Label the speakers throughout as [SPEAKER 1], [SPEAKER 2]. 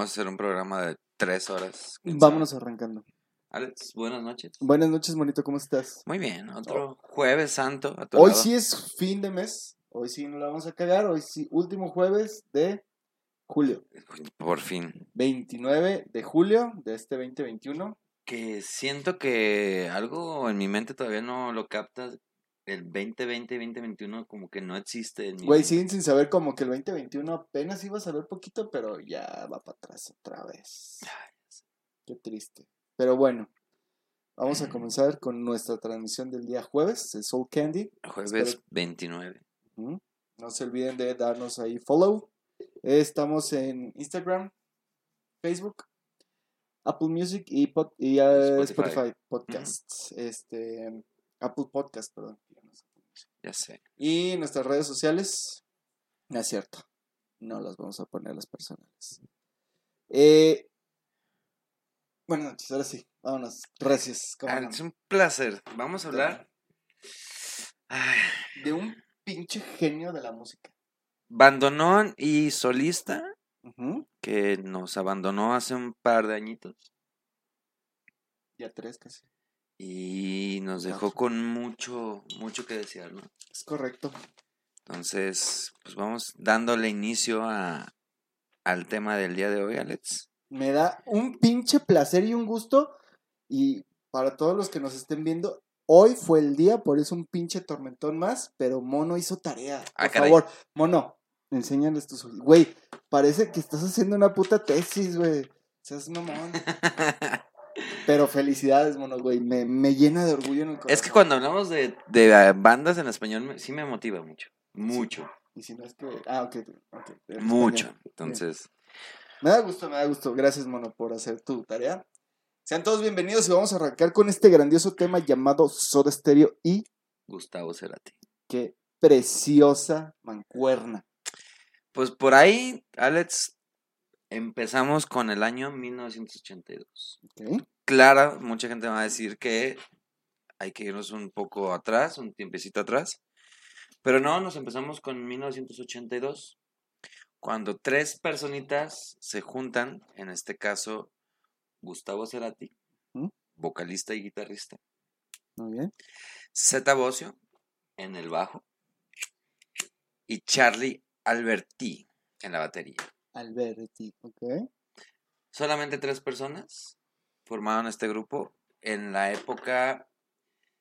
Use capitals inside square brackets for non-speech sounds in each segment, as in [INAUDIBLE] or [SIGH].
[SPEAKER 1] vamos a hacer un programa de tres horas.
[SPEAKER 2] Vámonos
[SPEAKER 1] sabe.
[SPEAKER 2] arrancando.
[SPEAKER 1] Alex, buenas noches.
[SPEAKER 2] Buenas noches, monito, ¿cómo estás?
[SPEAKER 1] Muy bien, otro jueves santo a tu
[SPEAKER 2] Hoy
[SPEAKER 1] lado.
[SPEAKER 2] sí es fin de mes. Hoy sí no la vamos a cagar. Hoy sí, último jueves de julio.
[SPEAKER 1] Por fin.
[SPEAKER 2] 29 de julio de este 2021.
[SPEAKER 1] Que siento que algo en mi mente todavía no lo capta. El 2020, 2021 como que no existe
[SPEAKER 2] Güey, siguen sin saber como que el 2021 apenas iba a saber poquito, pero ya va para atrás otra vez. Qué triste. Pero bueno, vamos a comenzar con nuestra transmisión del día jueves, el Soul Candy.
[SPEAKER 1] Jueves
[SPEAKER 2] espero-
[SPEAKER 1] 29.
[SPEAKER 2] Ujú. No se olviden de darnos ahí follow. Estamos en Instagram, Facebook, Apple Music y, pod- y, eh,
[SPEAKER 1] Spotify.
[SPEAKER 2] Spotify. Podcasts. Este, Apple Podcast, perdón.
[SPEAKER 1] Ya sé.
[SPEAKER 2] Y nuestras redes sociales, no es cierto. No las vamos a poner las personales. Eh, buenas noches, ahora sí. Vámonos. Gracias. ¿cómo
[SPEAKER 1] Ah, es un placer. Vamos a hablar.
[SPEAKER 2] De un pinche genio de la música.
[SPEAKER 1] Bandonón y solista que nos abandonó hace un par de añitos.
[SPEAKER 2] Ya tres casi.
[SPEAKER 1] Y nos dejó con mucho, mucho que desear, ¿no?
[SPEAKER 2] Es correcto.
[SPEAKER 1] Entonces, pues vamos dándole inicio a, al tema del día de hoy, Alex.
[SPEAKER 2] Me da un pinche placer y un gusto. Y para todos los que nos estén viendo, hoy fue el día, por eso un pinche tormentón más. Pero Mono hizo tarea. Por
[SPEAKER 1] Ah, caray.
[SPEAKER 2] favor, Mono, enséñales tus. Güey, parece que estás haciendo una puta tesis, güey. Seas mamón. [LAUGHS] Pero felicidades, Mono, güey. Me, me llena de orgullo en el corazón.
[SPEAKER 1] Es que cuando hablamos de, de ah, bandas en español, me- sí me motiva mucho. Mucho,
[SPEAKER 2] Y si no es que. Ah, ok. ok, en
[SPEAKER 1] mucho. Entonces,
[SPEAKER 2] Me da gusto, me da gusto. Gracias, mono, por hacer tu tarea. Sean todos bienvenidos y vamos a arrancar con este grandioso tema llamado Soda Stereo y
[SPEAKER 1] Gustavo Cerati.
[SPEAKER 2] qué preciosa mancuerna.
[SPEAKER 1] Pues por ahí, Alex, empezamos con el año 1982.
[SPEAKER 2] ¿ok?
[SPEAKER 1] Claro, mucha gente va a decir que hay que irnos un poco atrás, un tiempecito atrás. Pero no, nos empezamos con 1982, cuando tres personitas se juntan, en este caso Gustavo Cerati, vocalista y guitarrista,
[SPEAKER 2] Muy bien.
[SPEAKER 1] Zeta Bosio en el bajo y Charlie Alberti en la batería.
[SPEAKER 2] Alberti, ok.
[SPEAKER 1] Solamente tres personas formaron este grupo en la época,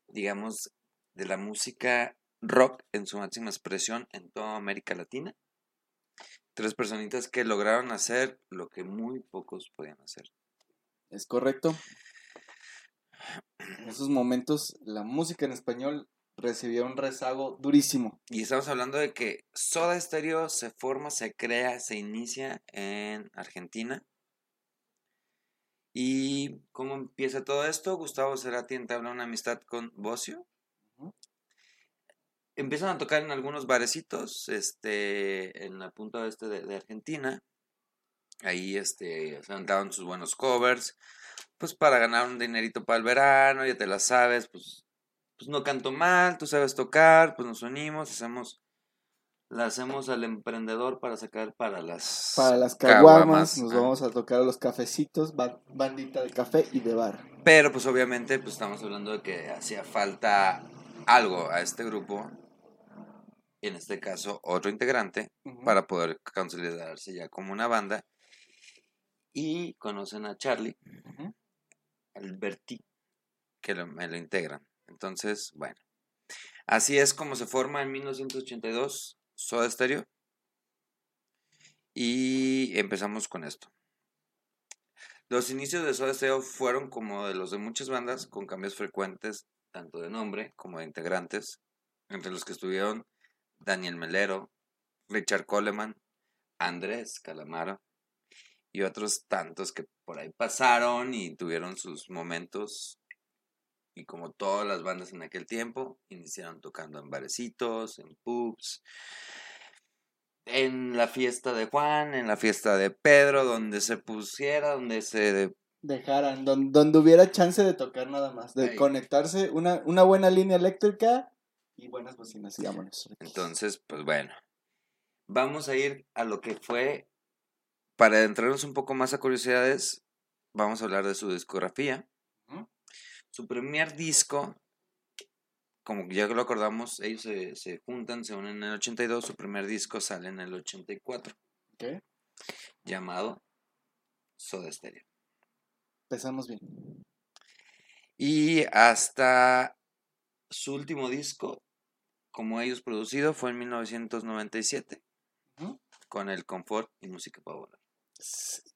[SPEAKER 1] digamos, de la música rock en su máxima expresión en toda América Latina. Tres personitas que lograron hacer lo que muy pocos podían hacer.
[SPEAKER 2] Es correcto. En esos momentos, la música en español recibió un rezago durísimo.
[SPEAKER 1] Y estamos hablando de que Soda Stereo se forma, se crea, se inicia en Argentina. ¿Y cómo empieza todo esto? Gustavo Cerati entabla una amistad con Bocio. Empiezan a tocar en algunos barecitos, este, en la punta oeste de, de Argentina. Ahí, este, se daban sus buenos covers, pues para ganar un dinerito para el verano, ya te la sabes, pues, pues no canto mal, tú sabes tocar, pues nos unimos, hacemos, la hacemos al emprendedor para sacar para las
[SPEAKER 2] Para las
[SPEAKER 1] caguamas,
[SPEAKER 2] nos
[SPEAKER 1] ah.
[SPEAKER 2] vamos a tocar a los cafecitos, ba- bandita de café y de bar.
[SPEAKER 1] Pero pues obviamente pues estamos hablando de que hacía falta algo a este grupo, en este caso otro integrante, para poder consolidarse ya como una banda. Y conocen a Charlie,
[SPEAKER 2] Ujú.
[SPEAKER 1] Alberti, que lo, me lo integran. Entonces, bueno, así es como se forma en 1982 Soda Stereo. Y empezamos con esto. Los inicios de Soda Stereo fueron como de los de muchas bandas, con cambios frecuentes, tanto de nombre como de integrantes, entre los que estuvieron Daniel Melero, Richard Coleman, Andrés Calamaro y otros tantos que por ahí pasaron y tuvieron sus momentos. Y como todas las bandas en aquel tiempo, iniciaron tocando en barecitos, en pubs, en la fiesta de Juan, en la fiesta de Pedro, donde se pusiera, donde se
[SPEAKER 2] Dejaran, don- donde hubiera chance de tocar nada más, de
[SPEAKER 1] Ahí.
[SPEAKER 2] conectarse una, una buena línea eléctrica y buenas bocinas, y vámonos.
[SPEAKER 1] Entonces, pues bueno, vamos a ir a lo que fue para adentrarnos un poco más a curiosidades, vamos a hablar de su discografía. Su primer disco, como ya lo acordamos, ellos se, se, juntan, se unen en el 82, su primer disco sale en el 84.
[SPEAKER 2] ¿Qué?
[SPEAKER 1] Llamado Soda Stereo.
[SPEAKER 2] Empezamos bien.
[SPEAKER 1] Y hasta su último disco, como ellos producido, fue en 1997, con el Confort y Música Power.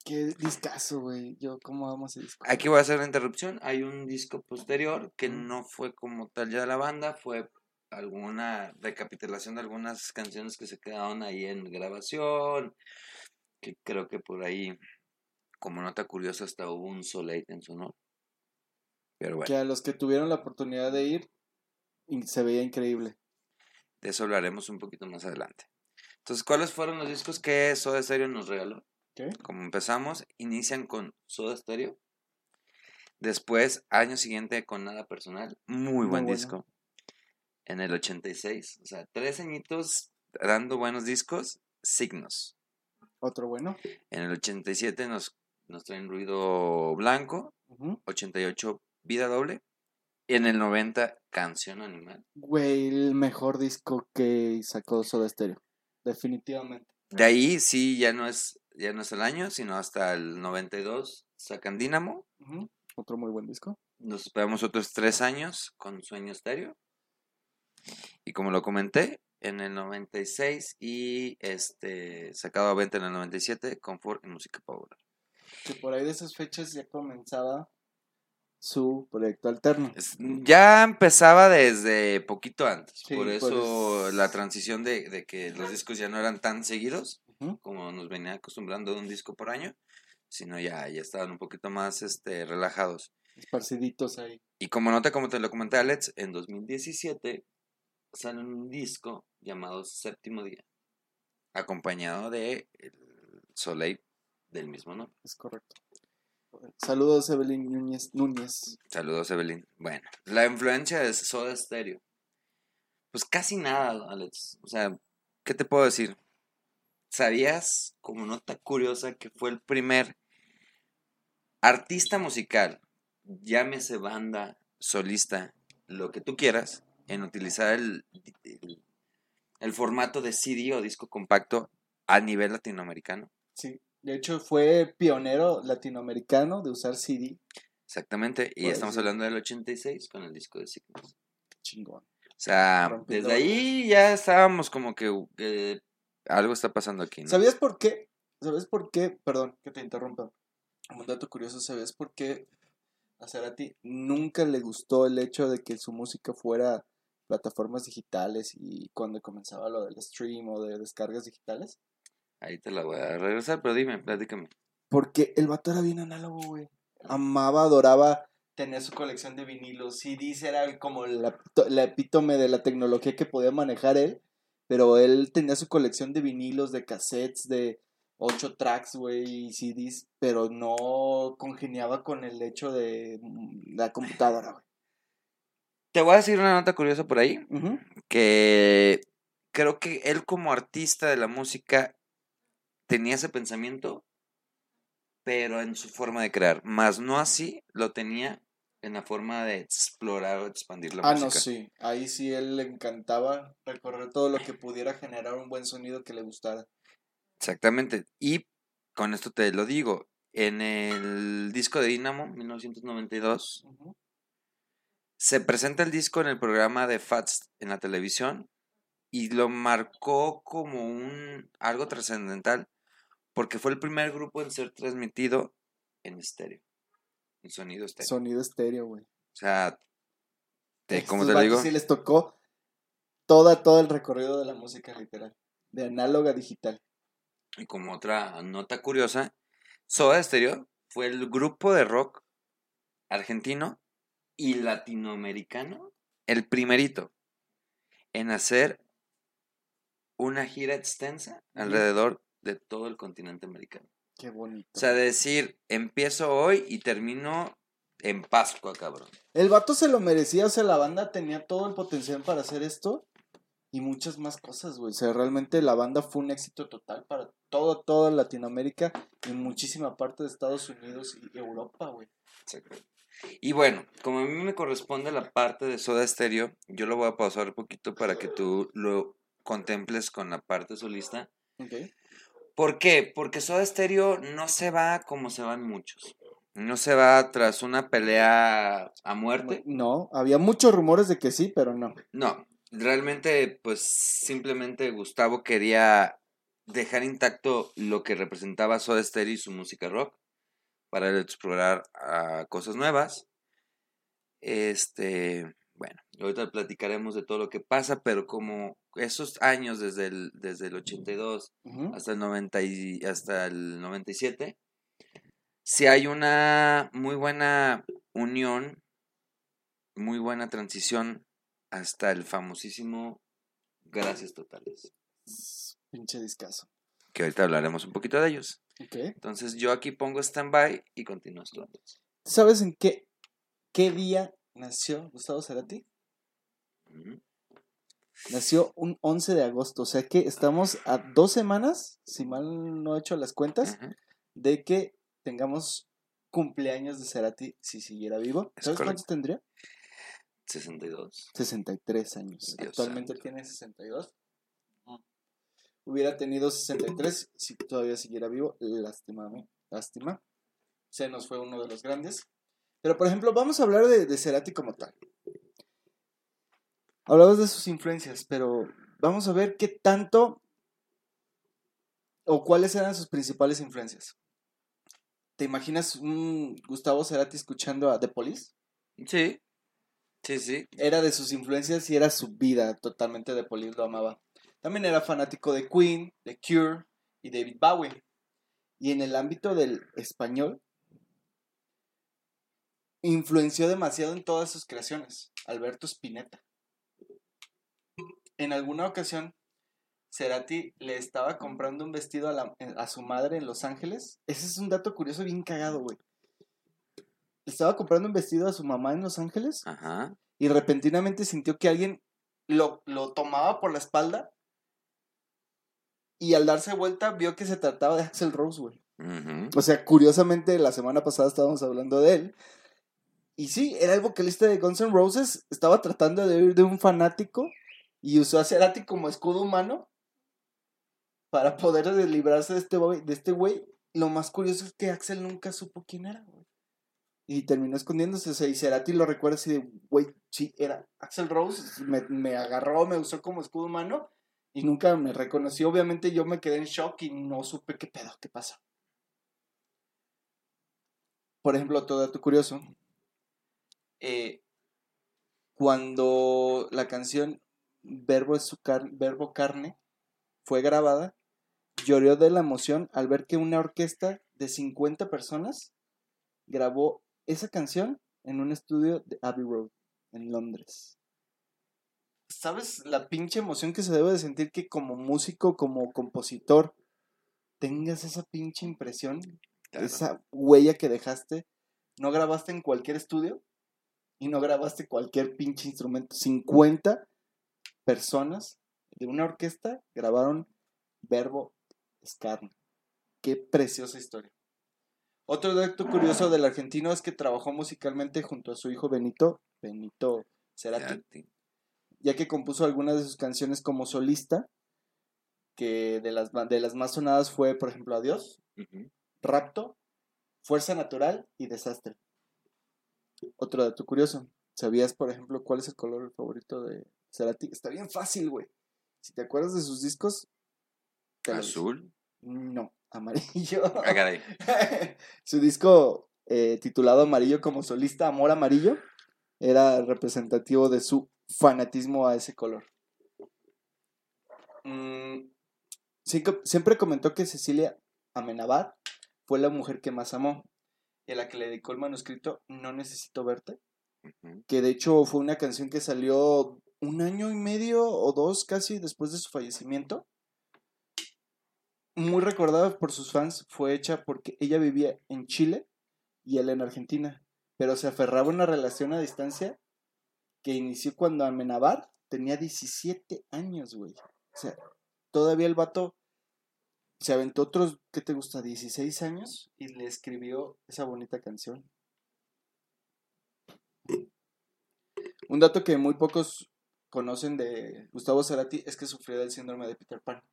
[SPEAKER 2] Qué discazo, güey. Yo, ¿cómo vamos ese disco?
[SPEAKER 1] Aquí voy a hacer la interrupción. Hay un disco posterior que no fue como tal ya de la banda, fue alguna recapitulación de algunas canciones que se quedaron ahí en grabación, que creo que por ahí, como nota curiosa, hasta hubo un Soleil en su honor. Pero bueno.
[SPEAKER 2] Que a los que tuvieron la oportunidad de ir, se veía increíble.
[SPEAKER 1] De eso hablaremos un poquito más adelante. Entonces, ¿cuáles fueron los discos que Soda Stereo nos regaló? Como empezamos, inician con Soda Stereo. Después, año siguiente con Nada Personal. Muy, buen disco. En el 86. O sea, tres añitos dando buenos discos. Signos.
[SPEAKER 2] Otro bueno.
[SPEAKER 1] En el 87 nos, nos traen Ruido Blanco. 88 Vida Doble. Y en el 90 Canción Animal.
[SPEAKER 2] Güey, el mejor disco que sacó Soda Stereo. Definitivamente.
[SPEAKER 1] De ahí sí ya no es ya no es el año, sino hasta el 92 sacan Dínamo.
[SPEAKER 2] Otro muy buen disco.
[SPEAKER 1] Nos esperamos otros tres años con Sueño Estéreo. Y como lo comenté, en el 96 y este sacado a venta en el 97, Confort y Música Power.
[SPEAKER 2] Que por ahí de esas fechas ya comenzaba su proyecto alterno.
[SPEAKER 1] Ya empezaba desde poquito antes, por eso la transición de, de, que los discos ya no eran tan seguidos como nos venía acostumbrando de un disco por año, sino ya, ya estaban un poquito más este, relajados.
[SPEAKER 2] Esparciditos ahí.
[SPEAKER 1] Y como nota, como te lo comenté, Alex, en 2017 sale un disco llamado Séptimo Día, acompañado de el Soleil del mismo nombre.
[SPEAKER 2] Es correcto. Saludos, Evelyn Núñez. Núñez.
[SPEAKER 1] Saludos, Evelyn. Bueno, la influencia de Soda Stereo. Pues casi nada, Alex. O sea, ¿qué te puedo decir? ¿Sabías, como nota curiosa, que fue el primer artista musical, llámese banda, solista, lo que tú quieras, en utilizar el, el, formato de CD o disco compacto a nivel latinoamericano?
[SPEAKER 2] Sí, de hecho fue pionero latinoamericano de usar CD.
[SPEAKER 1] Exactamente, y estamos hablando del 86 con el disco de Signos.
[SPEAKER 2] Chingón.
[SPEAKER 1] O sea, desde ahí ya estábamos como que eh, algo está pasando aquí, ¿no?
[SPEAKER 2] ¿Sabías por qué? ¿Sabes por qué? Perdón, que te interrumpa. Un dato curioso, ¿sabes por qué a Cerati nunca le gustó el hecho de que su música fuera plataformas digitales y cuando comenzaba lo del stream o de descargas digitales?
[SPEAKER 1] Ahí te la voy a regresar, pero dime, platícame.
[SPEAKER 2] Porque el vato era bien análogo, güey. Amaba, adoraba tener su colección de vinilos. CDs era como la, la epítome de la tecnología que podía manejar él. Pero él tenía su colección de vinilos, de cassettes, de ocho tracks, güey, y CDs, pero no congeniaba con el hecho de mm, la computadora, güey.
[SPEAKER 1] Te voy a decir una nota curiosa por ahí, que creo que él como artista de la música tenía ese pensamiento, pero en su forma de crear, más no así lo tenía en la forma de explorar o expandir la música.
[SPEAKER 2] Ah, no, sí. Ahí sí él le encantaba recorrer todo lo que pudiera generar un buen sonido que le gustara.
[SPEAKER 1] Exactamente. Y con esto te lo digo. En el disco de Dynamo, 1992, se presenta el disco en el programa de Fats en la televisión y lo marcó como un algo trascendental porque fue el primer grupo en ser transmitido en estéreo sonido estéreo.
[SPEAKER 2] Sonido estéreo, güey.
[SPEAKER 1] O sea, te, como te digo.
[SPEAKER 2] Sí les tocó toda, todo el recorrido de la música literal. De análoga a digital.
[SPEAKER 1] Y como otra nota curiosa, Soda Stereo fue el grupo de rock argentino y latinoamericano, el primerito en hacer una gira extensa alrededor de todo el continente americano.
[SPEAKER 2] Qué bonito.
[SPEAKER 1] O sea, decir, empiezo hoy y termino en Pascua, cabrón.
[SPEAKER 2] El vato se lo merecía, o sea, la banda tenía todo el potencial para hacer esto. y muchas más cosas, güey. O sea, realmente la banda fue un éxito total para todo, toda Latinoamérica y muchísima parte de Estados Unidos y Europa, güey.
[SPEAKER 1] Y bueno, como a mí me corresponde la parte de Soda Stereo, yo lo voy a pausar un poquito para que tú lo contemples con la parte solista.
[SPEAKER 2] Ok.
[SPEAKER 1] ¿Por qué? Porque Soda Stereo no se va como se van muchos. No se va tras una pelea a muerte.
[SPEAKER 2] No, había muchos rumores de que sí, pero no.
[SPEAKER 1] No, realmente, pues simplemente Gustavo quería dejar intacto lo que representaba Soda Stereo y su música rock para explorar ah, cosas nuevas. Este, bueno, ahorita platicaremos de todo lo que pasa, pero como esos años desde el, desde el 82 hasta el 90 y, hasta el 97, si hay una muy buena unión, muy buena transición hasta el famosísimo Gracias Totales.
[SPEAKER 2] Pinche discazo.
[SPEAKER 1] Que ahorita hablaremos un poquito de ellos.
[SPEAKER 2] Okay.
[SPEAKER 1] Entonces yo aquí pongo stand-by y continúas tú.
[SPEAKER 2] ¿Sabes en qué, qué día nació Gustavo Cerati? Nació un 11 de agosto, o sea que estamos a dos semanas, si mal no he hecho las cuentas, de que tengamos cumpleaños de Cerati si siguiera vivo. ¿Sabes cuántos tendría?
[SPEAKER 1] 62.
[SPEAKER 2] 63 años. Actualmente tiene 62. Hubiera tenido 63 si todavía siguiera vivo. Lástima, lástima. Se nos fue uno de los grandes. Pero, por ejemplo, vamos a hablar de, de Cerati como tal. Hablabas de sus influencias, pero vamos a ver qué tanto o cuáles eran sus principales influencias. ¿Te imaginas un Gustavo Cerati escuchando a The Police?
[SPEAKER 1] Sí, sí, sí.
[SPEAKER 2] Era de sus influencias y era su vida totalmente The Police, lo amaba. También era fanático de Queen, de Cure y David Bowie. Y en el ámbito del español, influenció demasiado en todas sus creaciones. Alberto Spinetta en alguna ocasión, Cerati le estaba comprando un vestido a, a, su madre en Los Ángeles. Ese es un dato curioso bien cagado, güey. Le estaba comprando un vestido a su mamá en Los Ángeles.
[SPEAKER 1] Ajá.
[SPEAKER 2] Y repentinamente sintió que alguien lo, lo tomaba por la espalda. Y al darse vuelta vio que se trataba de Axel Rose, güey. O sea, curiosamente, la semana pasada estábamos hablando de él. Y sí, era el vocalista de Guns N' Roses. Estaba tratando de ir de un fanático y usó a Cerati como escudo humano para poder librarse de este güey. De este. Lo más curioso es que Axel nunca supo quién era, güey. Y terminó escondiéndose. Y Cerati lo recuerda así de, güey, sí, era Axel Rose. Me, me agarró, me usó como escudo humano y nunca me reconoció. Obviamente yo me quedé en shock y no supe qué pedo, qué pasa. Por ejemplo, todo dato curioso. Eh, cuando la canción verbo, es su verbo carne, fue grabada, lloró de la emoción al ver que una orquesta de 50 personas grabó esa canción en un estudio de Abbey Road, en Londres. ¿Sabes la pinche emoción que se debe de sentir que como músico, como compositor, tengas esa pinche impresión, esa huella que dejaste? ¿No grabaste en cualquier estudio? Y no grabaste cualquier pinche instrumento. 50 personas de una orquesta grabaron Verbo Scarne. Qué preciosa historia. Otro dato curioso del argentino es que trabajó musicalmente junto a su hijo Benito, Benito Cerati, ya que compuso algunas de sus canciones como solista, que de las, de las más sonadas fue, por ejemplo, Adiós, Rapto, Fuerza Natural y Desastre. Otro dato curioso, ¿sabías, por ejemplo, cuál es el color favorito de Cerati, está bien fácil, güey. Si te acuerdas de sus discos.
[SPEAKER 1] ¿Azul?
[SPEAKER 2] No, [LAUGHS] amarillo.
[SPEAKER 1] Ah, [LAUGHS]
[SPEAKER 2] Su disco eh, titulado Amarillo como solista, Amor Amarillo, era representativo de su fanatismo a ese color. Mm, siempre comentó que Cecilia Amenabad fue la mujer que más amó y a la que le dedicó el manuscrito No Necesito Verte, que de hecho fue una canción que salió un año y medio o dos casi después de su fallecimiento. Muy recordada por sus fans, fue hecha porque ella vivía en Chile y él en Argentina, pero se aferraba a una relación a distancia que inició cuando Amenabar tenía 17 años, güey. O sea, todavía el vato se aventó otros, ¿qué te gusta? 16 años y le escribió esa bonita canción. Un dato que muy pocos conocen de Gustavo Cerati es que sufrió del síndrome de Peter Pan,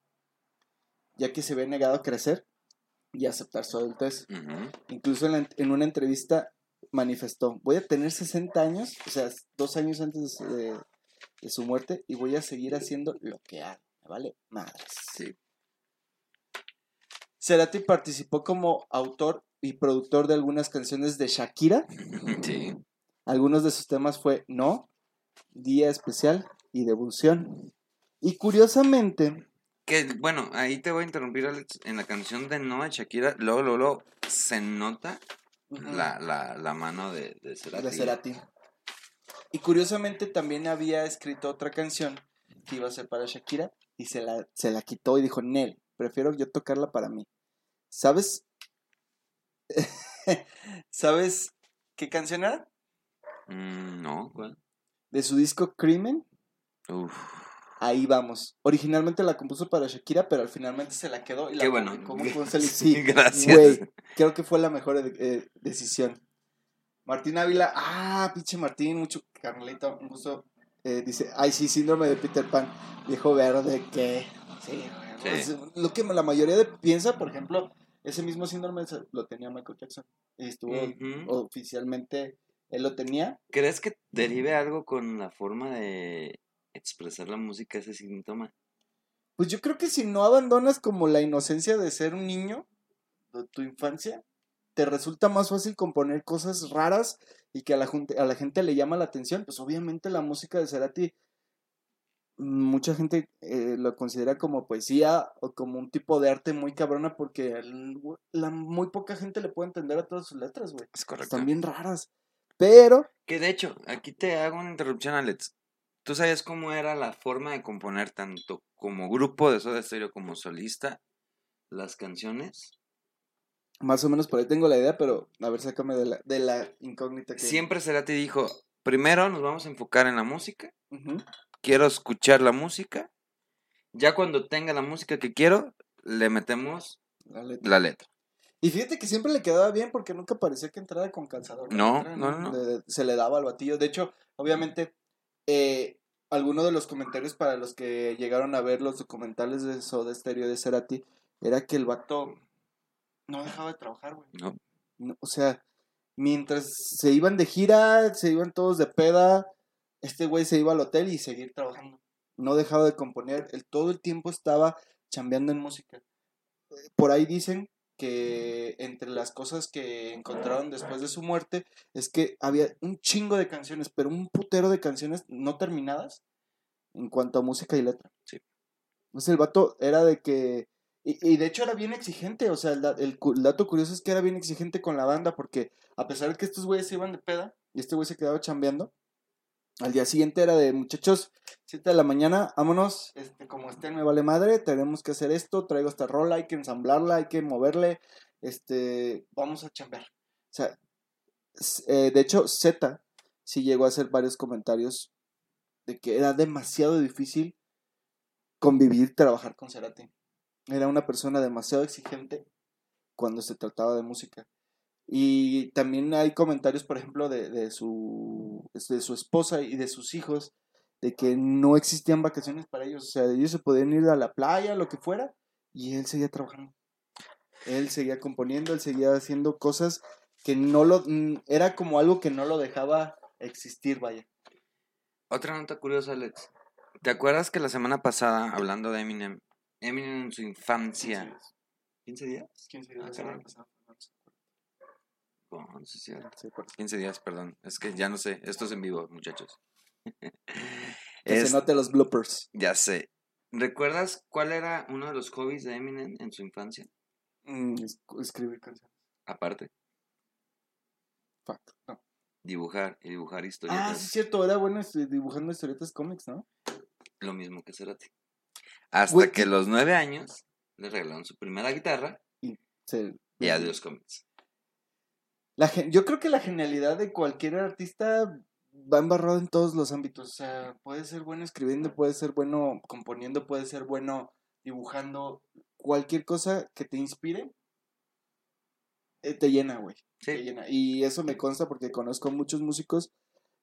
[SPEAKER 2] ya que se ve negado a crecer y aceptar su adultez. Incluso en, una entrevista manifestó, voy a tener 60 años, o sea, dos años antes de, su muerte, y voy a seguir haciendo lo que hago, ¿vale? Madres. Sí. Cerati participó como autor y productor de algunas canciones de Shakira. Sí. Algunos de sus temas fue No, Día Especial y Devolución. Y curiosamente,
[SPEAKER 1] que, bueno, ahí te voy a interrumpir, Alex. En la canción de Noah Shakira, luego, luego, se nota la, la, la, mano de, de Cerati.
[SPEAKER 2] Y curiosamente también había escrito otra canción que iba a ser para Shakira y se la, se la quitó y dijo, Nel, prefiero yo tocarla para mí. ¿Sabes? [LAUGHS] ¿Sabes qué canción era?
[SPEAKER 1] Mm, no, ¿cuál?
[SPEAKER 2] De su disco Crimen. Uf. Ahí vamos. Originalmente la compuso para Shakira, pero al finalmente se la quedó y la
[SPEAKER 1] Qué bueno. [LAUGHS]
[SPEAKER 2] Sí, Gracias. creo que fue la mejor eh, decisión. Martín Ávila, ah, pinche Martín, mucho Carmelito, un gusto. Eh, dice, ay, sí, síndrome de Peter Pan, viejo verde, ¿qué? Sí, sí. lo que la mayoría de, piensa, por ejemplo, ese mismo síndrome lo tenía Michael Jackson. Y estuvo oficialmente, él lo tenía.
[SPEAKER 1] ¿Crees que derive algo con la forma de expresar la música ese síntoma?
[SPEAKER 2] Pues yo creo que si no abandonas como la inocencia de ser un niño, de tu infancia, te resulta más fácil componer cosas raras y que a la, gente, a la gente le llama la atención. Pues obviamente la música de Cerati, mucha gente eh, lo considera como poesía o como un tipo de arte muy cabrona porque la, muy poca gente le puede entender a todas sus letras, güey. Es correcto. Están bien raras. Pero...
[SPEAKER 1] Que de hecho, aquí te hago una interrupción, Alex. ¿Tú sabías cómo era la forma de componer tanto como grupo de Soda Stereo como solista las canciones?
[SPEAKER 2] Más o menos por ahí tengo la idea, pero a ver, sácame de la, de la incógnita
[SPEAKER 1] que... Siempre Cerati dijo, primero nos vamos a enfocar en la música, quiero escuchar la música, ya cuando tenga la música que quiero, le metemos la letra.
[SPEAKER 2] Y fíjate que siempre le quedaba bien porque nunca parecía que entrara con calzador. No, no, no. se le daba al batillo. De hecho, obviamente, eh, algunos de los comentarios para los que llegaron a ver los documentales de Soda Stereo de Cerati era que el vato no dejaba de trabajar, güey. No. O sea, mientras se iban de gira, se iban todos de peda, este güey se iba al hotel y seguir trabajando. No dejaba de componer, él todo el tiempo estaba chambeando en música. Por ahí dicen que entre las cosas que encontraron después de su muerte es que había un chingo de canciones, pero un putero de canciones no terminadas en cuanto a música y letra. Sí. Entonces el vato era de que... Y, de hecho era bien exigente, o sea, el, dato curioso es que era bien exigente con la banda porque a pesar de que estos güeyes se iban de peda y este güey se quedaba chambeando, al día siguiente era de muchachos, 7 de la mañana, vámonos, este, como estén me vale madre, tenemos que hacer esto, traigo esta rola, hay que ensamblarla, hay que moverle, este, vamos a chambear. O sea, eh, de hecho, Z sí llegó a hacer varios comentarios de que era demasiado difícil convivir, trabajar con Cerati. Era una persona demasiado exigente cuando se trataba de música. Y también hay comentarios, por ejemplo, de, de, su, de su esposa y de sus hijos, de que no existían vacaciones para ellos. O sea, ellos se podían ir a la playa, lo que fuera, y él seguía trabajando. Él seguía componiendo, él seguía haciendo cosas que no lo... Mm, era como algo que no lo dejaba existir, vaya.
[SPEAKER 1] Otra nota curiosa, Alex. ¿Te acuerdas que la semana pasada, hablando de Eminem, Eminem en su infancia... ¿15 días? 15 días. Ah, 15 días, perdón. Es que ya no sé. Esto es en vivo, muchachos. [LAUGHS]
[SPEAKER 2] que se note los bloopers.
[SPEAKER 1] Ya sé. ¿Recuerdas cuál era uno de los hobbies de Eminem en su infancia?
[SPEAKER 2] Mm, escribir canciones.
[SPEAKER 1] Aparte. no. Dibujar y dibujar historias
[SPEAKER 2] Ah, sí, es cierto. Era bueno este, dibujando historietas cómics, ¿no?
[SPEAKER 1] Lo mismo que Cerati. Hasta que los nueve años le regalaron su primera guitarra y, y adiós cómics
[SPEAKER 2] yo creo que la genialidad de cualquier artista va embarrado en todos los ámbitos. O sea, puede ser bueno escribiendo, puede ser bueno componiendo, puede ser bueno dibujando. Cualquier cosa que te inspire, eh, te llena, güey. Te llena. Y eso me consta porque conozco muchos músicos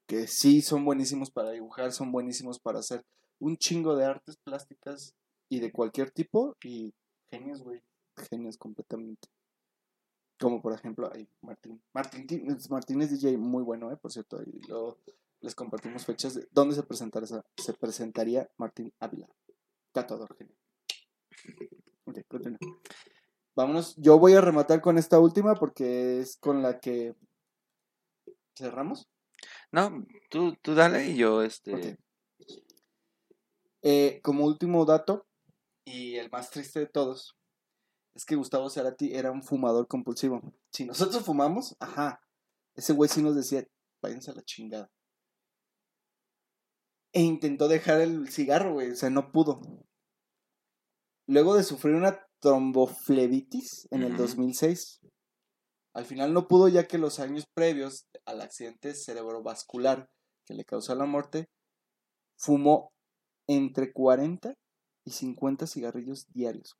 [SPEAKER 2] que sí son buenísimos para dibujar, son buenísimos para hacer un chingo de artes plásticas y de cualquier tipo. Y genios, güey. Genios completamente. Como por ejemplo, ay, Martín. Martín, Ti- Martín es DJ muy bueno, ¿eh? Por cierto. Y luego les compartimos fechas de dónde se, presentará, se presentaría Martín Ávila. Tatuador, genio. Ok, continúa. Vámonos. Yo voy a rematar con esta última porque es con la que cerramos.
[SPEAKER 1] No, tú, tú dale y yo, este...
[SPEAKER 2] Ok. Eh, como último dato, y el más triste de todos, es que Gustavo Cerati era un fumador compulsivo. Si nosotros fumamos, ajá, ese güey sí nos decía, váyanse a la chingada. E intentó dejar el cigarro, güey, o sea, no pudo. Luego de sufrir una tromboflebitis en el
[SPEAKER 1] Ujú.
[SPEAKER 2] 2006, al final no pudo ya que los años previos al accidente cerebrovascular que le causó la muerte, fumó entre 40 y 50 cigarrillos diarios,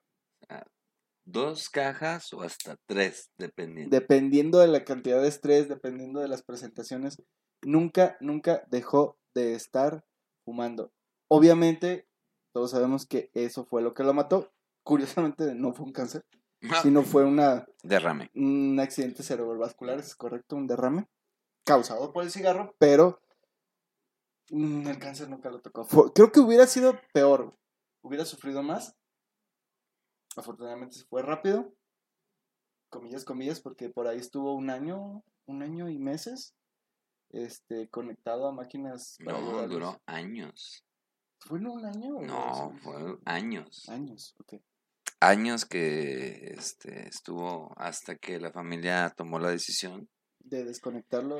[SPEAKER 1] Dos cajas o hasta tres, dependiendo.
[SPEAKER 2] dependiendo de la cantidad de estrés, dependiendo de las presentaciones, nunca, nunca dejó de estar fumando. Obviamente, todos sabemos que eso fue lo que lo mató. Curiosamente, no fue un cáncer, sino fue una,
[SPEAKER 1] Derrame.
[SPEAKER 2] un accidente cerebrovascular, es correcto, un derrame causado por el cigarro, pero mm, el cáncer nunca lo tocó. Creo que hubiera sido peor, hubiera sufrido más. Afortunadamente se fue rápido, comillas, comillas, porque por ahí estuvo un año, un año y meses, este, conectado a máquinas.
[SPEAKER 1] No, duró años.
[SPEAKER 2] ¿Fue en un año?
[SPEAKER 1] No, fue años.
[SPEAKER 2] Años, ok.
[SPEAKER 1] Años que este, estuvo hasta que la familia tomó la decisión
[SPEAKER 2] De desconectarlo.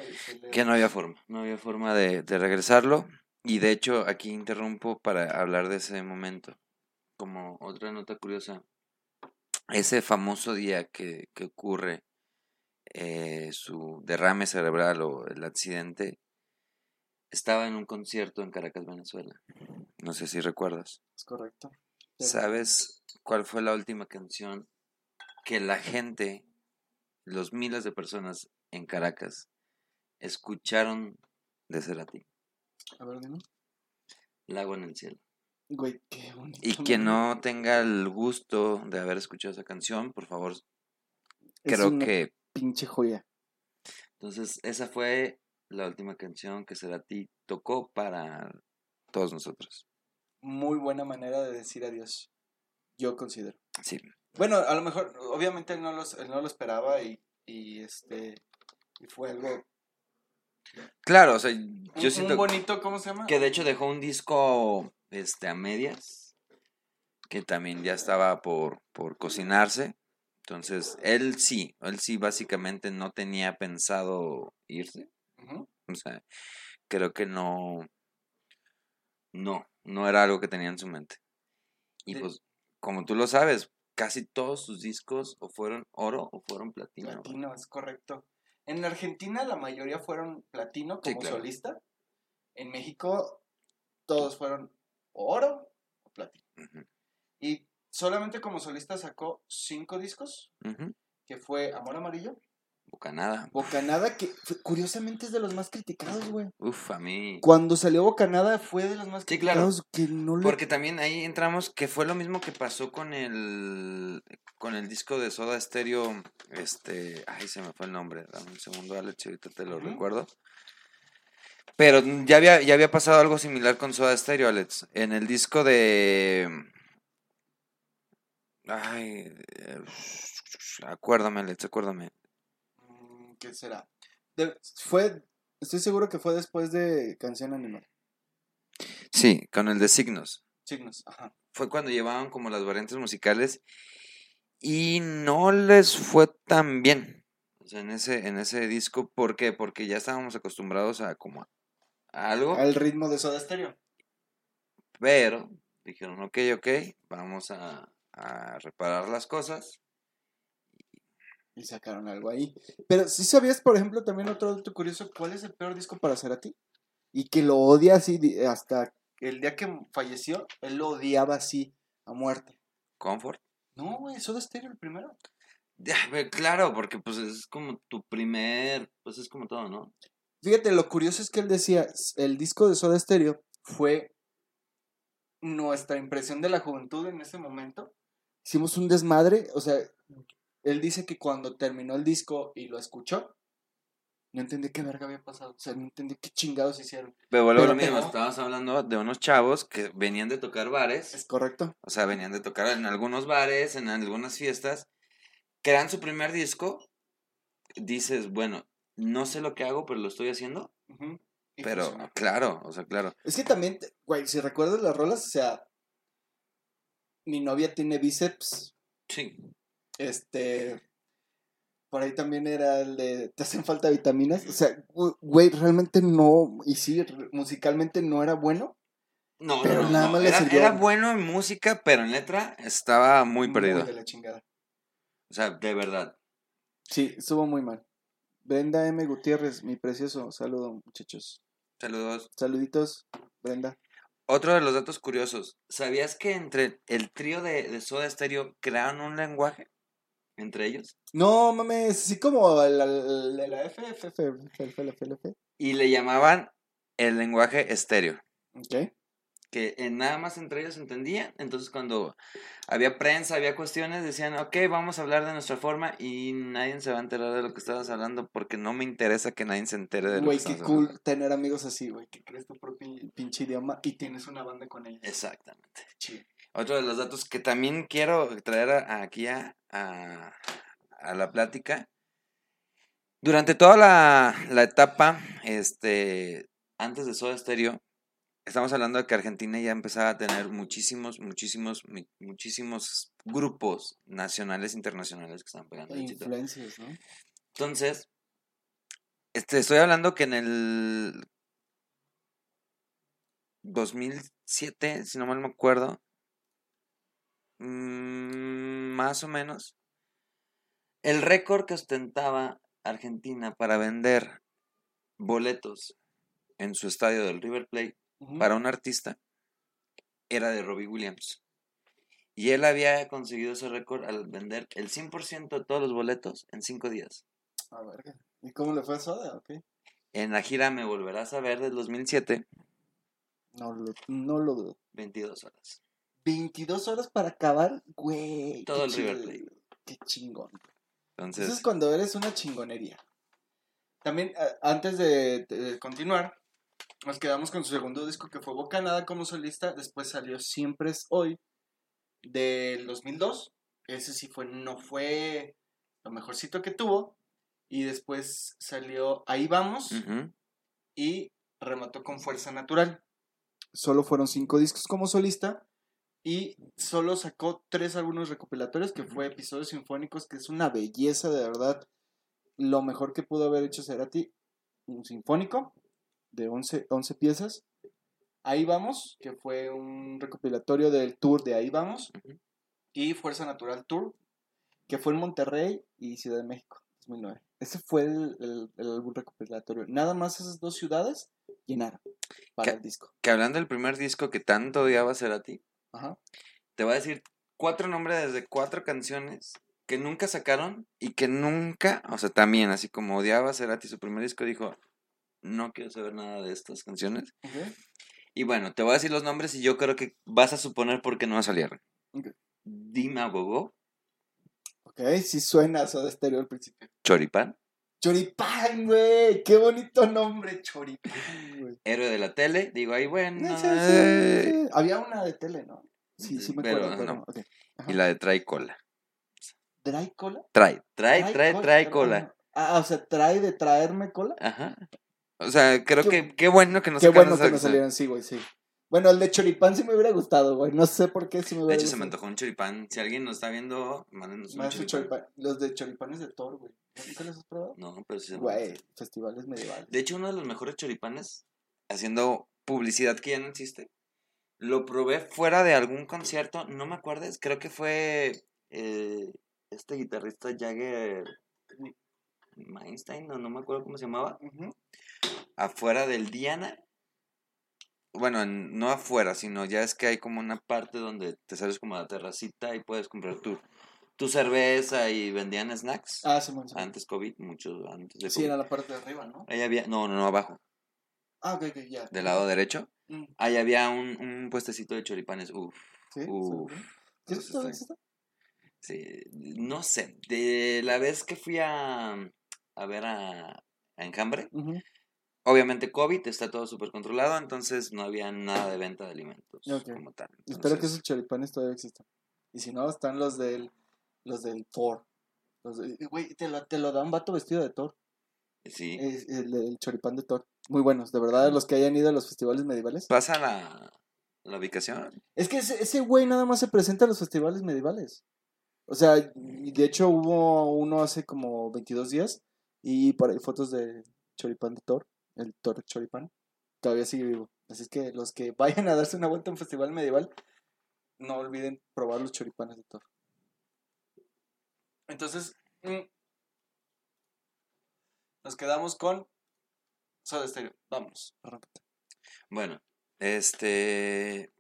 [SPEAKER 1] que no había forma, no había forma de, de regresarlo. Y de hecho aquí interrumpo para hablar de ese momento. Como otra nota curiosa, ese famoso día que, que ocurre eh, su derrame cerebral o el accidente, estaba en un concierto en Caracas, Venezuela. No sé si recuerdas.
[SPEAKER 2] Es correcto.
[SPEAKER 1] ¿Sabes cuál fue la última canción que la gente, los miles de personas en Caracas, escucharon de Cerati?
[SPEAKER 2] A ver, dime.
[SPEAKER 1] Lago en el cielo.
[SPEAKER 2] Güey, qué bonito.
[SPEAKER 1] Y quien no tenga el gusto de haber escuchado esa canción, por favor,
[SPEAKER 2] Es
[SPEAKER 1] creo
[SPEAKER 2] una
[SPEAKER 1] que...
[SPEAKER 2] pinche joya.
[SPEAKER 1] Entonces, esa fue la última canción que Cerati tocó para todos nosotros.
[SPEAKER 2] Muy buena manera de decir adiós. Yo considero.
[SPEAKER 1] Sí.
[SPEAKER 2] Bueno, a lo mejor, obviamente él no, los, él no lo esperaba y, y este y fue algo
[SPEAKER 1] Claro, o sea, yo
[SPEAKER 2] un
[SPEAKER 1] siento
[SPEAKER 2] bonito, ¿cómo se llama?
[SPEAKER 1] que de hecho dejó un disco este, a medias, que también ya estaba por, por cocinarse. Entonces, él sí, él sí básicamente no tenía pensado irse. O sea, creo que no, no, no era algo que tenía en su mente. Y pues, como tú lo sabes, casi todos sus discos o fueron oro o fueron platino.
[SPEAKER 2] Platino, es correcto. En Argentina la mayoría fueron platino
[SPEAKER 1] Sí,
[SPEAKER 2] como
[SPEAKER 1] claro.
[SPEAKER 2] solista. En México todos fueron oro o platino. Y solamente como solista sacó cinco discos, que fue Amor Amarillo,
[SPEAKER 1] Bocanada.
[SPEAKER 2] Bocanada, que curiosamente es de los más criticados, güey.
[SPEAKER 1] Uf, a mí.
[SPEAKER 2] Cuando salió Bocanada fue de los más
[SPEAKER 1] Sí, claro.
[SPEAKER 2] criticados que no le...
[SPEAKER 1] Porque también ahí entramos que fue lo mismo que pasó con el con el disco de Soda Stereo, este, ay, se me fue el nombre, dame un segundo, Alex, ahorita te lo recuerdo. Pero ya había ya había pasado algo similar con Soda Stereo, Alex, en el disco de ay, eh, acuérdame, Alex, acuérdame.
[SPEAKER 2] ¿Qué será? De- fue, estoy seguro que fue después de Canción Animal.
[SPEAKER 1] Sí, con el de Signos.
[SPEAKER 2] Signos, ajá.
[SPEAKER 1] fue cuando llevaban como las variantes musicales y no les fue tan bien. O sea, en ese, en ese disco, ¿por qué? Porque ya estábamos acostumbrados a como a algo,
[SPEAKER 2] Al ritmo de Soda Stereo.
[SPEAKER 1] pero dijeron, ok, ok, vamos a, a reparar las cosas.
[SPEAKER 2] Y sacaron algo ahí. Pero si sabías, por ejemplo, también otro dato curioso, ¿cuál es el peor disco para Cerati? y que lo odia así hasta el día que falleció, él lo odiaba así a muerte.
[SPEAKER 1] Comfort.
[SPEAKER 2] No, güey, Soda Stereo el primero.
[SPEAKER 1] Ya, claro, porque pues es como tu primer, pues es como todo, ¿no?
[SPEAKER 2] Fíjate, lo curioso es que él decía, "S- el disco de Soda Stereo fue nuestra impresión de la juventud en ese momento. Hicimos un desmadre, o sea, él dice que cuando terminó el disco y lo escuchó, no entendí qué verga había pasado, o sea, no entendí qué chingados hicieron.
[SPEAKER 1] Pero vuelvo lo mismo, estabas hablando de unos chavos que venían de tocar bares,
[SPEAKER 2] ¿Es correcto?
[SPEAKER 1] o sea, venían de tocar en algunos bares, en algunas fiestas, que eran su primer disco, dices, bueno, no sé lo que hago, pero lo estoy haciendo, pero claro, o sea, claro.
[SPEAKER 2] Es que también, güey, si recuerdas las rolas, o sea, mi novia tiene bíceps,
[SPEAKER 1] Sí,
[SPEAKER 2] este, por ahí también era el de, ¿te hacen falta vitaminas? O sea, güey, realmente no, y sí, musicalmente no era bueno.
[SPEAKER 1] no,
[SPEAKER 2] Pero
[SPEAKER 1] no,
[SPEAKER 2] nada
[SPEAKER 1] no,
[SPEAKER 2] más le
[SPEAKER 1] era,
[SPEAKER 2] sirvió-
[SPEAKER 1] era bueno en música, pero en letra estaba muy perdido,
[SPEAKER 2] de la chingada.
[SPEAKER 1] o sea, de verdad.
[SPEAKER 2] Sí, estuvo muy mal. Brenda M. Gutiérrez, mi precioso, saludo muchachos.
[SPEAKER 1] Saludos.
[SPEAKER 2] Saluditos, Brenda.
[SPEAKER 1] Otro de los datos curiosos, ¿sabías que entre el trío de, de Soda Stereo crearon un lenguaje entre ellos?
[SPEAKER 2] No mames, así como la, la, la F, F, F, F, F, F, F, F.
[SPEAKER 1] Y le llamaban el lenguaje estéreo,
[SPEAKER 2] Ok.
[SPEAKER 1] que eh, nada más entre ellos entendían. Entonces cuando había prensa, había cuestiones, decían, ok, vamos a hablar de nuestra forma y nadie se va a enterar de lo que estabas hablando porque no me interesa que nadie se entere de lo
[SPEAKER 2] Güey,
[SPEAKER 1] que
[SPEAKER 2] qué
[SPEAKER 1] estamos
[SPEAKER 2] cool
[SPEAKER 1] hablando.
[SPEAKER 2] tener amigos así, güey, que crees tu propio pinche idioma y tienes una banda con ellos.
[SPEAKER 1] Exactamente.
[SPEAKER 2] Chido.
[SPEAKER 1] Otro de los datos que también quiero traer a- aquí a, a- a la plática. Durante toda la, la etapa, este, antes de Soda Stereo, estamos hablando de que Argentina ya empezaba a tener muchísimos, muchísimos, muchísimos grupos nacionales e internacionales que estaban pegando
[SPEAKER 2] influencias, ¿no?
[SPEAKER 1] Entonces, este, estoy hablando que en el 2007, si no mal me acuerdo, mm, más o menos, el récord que ostentaba Argentina para vender boletos en su estadio del River Plate para un artista era de Robbie Williams. Y él había conseguido ese récord al vender el 100% de todos los boletos en cinco días.
[SPEAKER 2] A ver, ¿y cómo le fue a Soda? Ok.
[SPEAKER 1] En la gira Me Volverás a Ver del 2007,
[SPEAKER 2] No lo, no lo dudo.
[SPEAKER 1] 22 horas.
[SPEAKER 2] 22 horas para acabar, güey.
[SPEAKER 1] Todo el River Plate.
[SPEAKER 2] Qué chingón.
[SPEAKER 1] Entonces,
[SPEAKER 2] Eso es cuando eres una chingonería. También, antes de, de continuar, nos quedamos con su segundo disco que fue Bocanada como solista. Después salió Siempre es Hoy del 2002. Ese sí fue, no fue lo mejorcito que tuvo. Y después salió Ahí Vamos
[SPEAKER 1] ujú,
[SPEAKER 2] y remató con Fuerza Natural. Solo fueron cinco discos como solista y solo sacó tres álbumes recopilatorios que fue Episodios Sinfónicos, que es una belleza de verdad. Lo mejor que pudo haber hecho Cerati, un sinfónico de 11, 11 piezas. Ahí vamos, que fue un recopilatorio del tour de Ahí vamos. Y Fuerza Natural Tour, que fue en Monterrey y Ciudad de México, 2009. Ese fue el, el- el álbum recopilatorio. Nada más esas dos ciudades llenaron para el disco.
[SPEAKER 1] que hablando del primer disco que tanto odiaba a ti,
[SPEAKER 2] Ajá.
[SPEAKER 1] te voy a decir cuatro nombres de cuatro canciones que nunca sacaron y que nunca, o sea, también, así como odiaba a Cerati su primer disco, dijo, no quiero saber nada de estas canciones. Y bueno, te voy a decir los nombres y yo creo que vas a suponer por qué no salieron. Dima Gogo,
[SPEAKER 2] Ok, sí suena a Soda Stereo al principio.
[SPEAKER 1] Choripán,
[SPEAKER 2] Choripán, güey. Qué bonito nombre, Choripán, güey.
[SPEAKER 1] Héroe de la Tele, digo, ahí bueno,
[SPEAKER 2] Sí, sí, sí. Había una de tele, ¿no? Sí, sí me
[SPEAKER 1] Pero,
[SPEAKER 2] acuerdo. pero,
[SPEAKER 1] no. y la de Trae Cola.
[SPEAKER 2] ¿Trae cola?
[SPEAKER 1] Trae, trae, trae, trae
[SPEAKER 2] tra-
[SPEAKER 1] cola.
[SPEAKER 2] Ah, o sea, trae de traerme cola.
[SPEAKER 1] Ajá. O sea, creo
[SPEAKER 2] Qué-
[SPEAKER 1] que qué bueno que no
[SPEAKER 2] Qué bueno que
[SPEAKER 1] esa-
[SPEAKER 2] no salieron, sí, güey, sí. Bueno, el de choripán sí me hubiera gustado, güey. No sé por qué sí me
[SPEAKER 1] De
[SPEAKER 2] hubiera
[SPEAKER 1] hecho, se me antojó un choripán. Si alguien nos está viendo, mándenos un
[SPEAKER 2] de
[SPEAKER 1] choripán.
[SPEAKER 2] choripán- Los de choripanes de Thor, güey. ¿Nunca los has probado?
[SPEAKER 1] No, pero sí.
[SPEAKER 2] Güey, festivales medievales.
[SPEAKER 1] De hecho, uno de los mejores choripanes, haciendo publicidad que ya no existe, lo probé fuera de algún concierto, no me acuerdes, creo que fue eh, este guitarrista Jagger Mainstein, no, no me acuerdo cómo se llamaba, afuera del Diana, bueno, en- no afuera, sino ya es que hay como una parte donde te sales como a la terracita y puedes comprar tu, tu cerveza y vendían snacks.
[SPEAKER 2] Ah, Simón, Simón.
[SPEAKER 1] Antes COVID, mucho antes de
[SPEAKER 2] Sí,
[SPEAKER 1] COVID.
[SPEAKER 2] era la parte de arriba, ¿no?
[SPEAKER 1] Ahí había, no, no, no, abajo,
[SPEAKER 2] Ah, ok, ok, ya.
[SPEAKER 1] del lado derecho.
[SPEAKER 2] Mm,
[SPEAKER 1] Ahí había un, un puestecito de choripanes. Uf,
[SPEAKER 2] Sí,
[SPEAKER 1] uf.
[SPEAKER 2] sí, ¿Sí, sí?
[SPEAKER 1] Sí, no sé, de la vez que fui a, a ver a, a Enjambre, obviamente COVID, está todo súper controlado, entonces no había nada de venta de alimentos
[SPEAKER 2] Ok.
[SPEAKER 1] como tal.
[SPEAKER 2] Espero que esos choripanes todavía existan. Y si no, están los del, los del Thor. Los de- güey, te lo, te lo da un vato vestido de Thor.
[SPEAKER 1] Sí,
[SPEAKER 2] Es el, el choripán de Thor. Muy buenos, de verdad, los que hayan ido a los festivales medievales.
[SPEAKER 1] pasa la, la ubicación.
[SPEAKER 2] Es que ese, ese güey nada más se presenta a los festivales medievales. O sea, de hecho hubo uno hace como 22 días y por ahí fotos de choripán de Thor, el Thor choripán, todavía sigue vivo. Así es que los que vayan a darse una vuelta a un festival medieval, no olviden probar los choripanes de Thor. Entonces, mm, nos quedamos con Soda Stereo. Vamos, arráncate.
[SPEAKER 1] Bueno, este...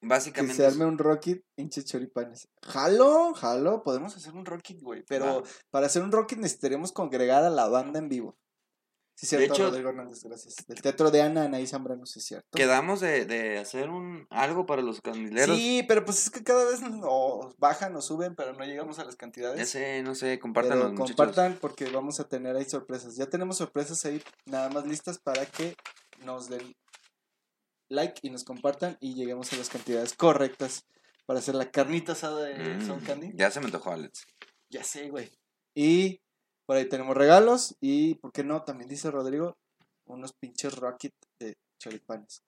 [SPEAKER 2] Que
[SPEAKER 1] Básicamente...
[SPEAKER 2] se arme un rocket hinche choripanes. Jalo, jalo, podemos hacer un rocket, güey. Pero para hacer un rocket necesitaríamos congregar a la banda en vivo. Sí, cierto,
[SPEAKER 1] hecho-
[SPEAKER 2] Rodrigo Hernández, gracias. Del teatro de Ana Anaí Zambrano, sí, cierto.
[SPEAKER 1] Quedamos de, de hacer un algo para los candileros.
[SPEAKER 2] Sí, pero pues es que cada vez nos bajan o suben, pero no llegamos a las
[SPEAKER 1] Ya
[SPEAKER 2] cantidades.
[SPEAKER 1] sé, no sé,
[SPEAKER 2] Pero
[SPEAKER 1] compártanos, muchachos.
[SPEAKER 2] compartan porque vamos a tener ahí sorpresas. Ya tenemos sorpresas ahí nada más listas para que nos den like y nos compartan y lleguemos a las cantidades correctas para hacer la carnita asada de
[SPEAKER 1] Mm,
[SPEAKER 2] Sound Candy.
[SPEAKER 1] ya se me antojó, Alex.
[SPEAKER 2] Ya sé, güey. Y por ahí tenemos regalos y, ¿por qué no? También dice Rodrigo, unos pinches rocket de choripanes.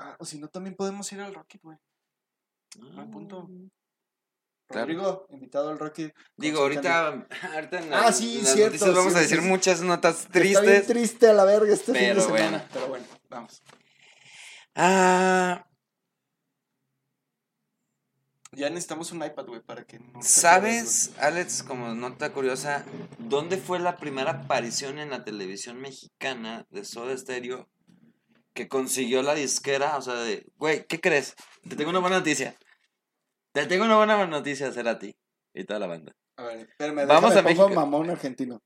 [SPEAKER 2] Ah, o si no, también podemos ir al rocket, güey. Buen punto.
[SPEAKER 1] Claro.
[SPEAKER 2] Rodrigo, invitado al rocket.
[SPEAKER 1] Digo, ahorita, [LAUGHS] ahorita en
[SPEAKER 2] Ah,
[SPEAKER 1] las,
[SPEAKER 2] sí,
[SPEAKER 1] en las
[SPEAKER 2] cierto,
[SPEAKER 1] noticias vamos
[SPEAKER 2] sí,
[SPEAKER 1] a decir
[SPEAKER 2] sí.
[SPEAKER 1] muchas notas
[SPEAKER 2] Está bien
[SPEAKER 1] tristes.
[SPEAKER 2] triste a la verga este fin de
[SPEAKER 1] pero
[SPEAKER 2] semana.
[SPEAKER 1] bueno.
[SPEAKER 2] Pero bueno, vamos.
[SPEAKER 1] Ah,
[SPEAKER 2] Ya necesitamos un iPad, güey, para que no...
[SPEAKER 1] ¿sabes, Alex, como nota curiosa, dónde fue la primera aparición en la televisión mexicana de Soda Stereo que consiguió la disquera? O sea, de, güey, ¿qué crees? Te tengo una buena noticia. Te tengo una buena noticia, Cerati y toda la banda.
[SPEAKER 2] A ver, espérame,
[SPEAKER 1] Vamos a México.
[SPEAKER 2] mamón argentino.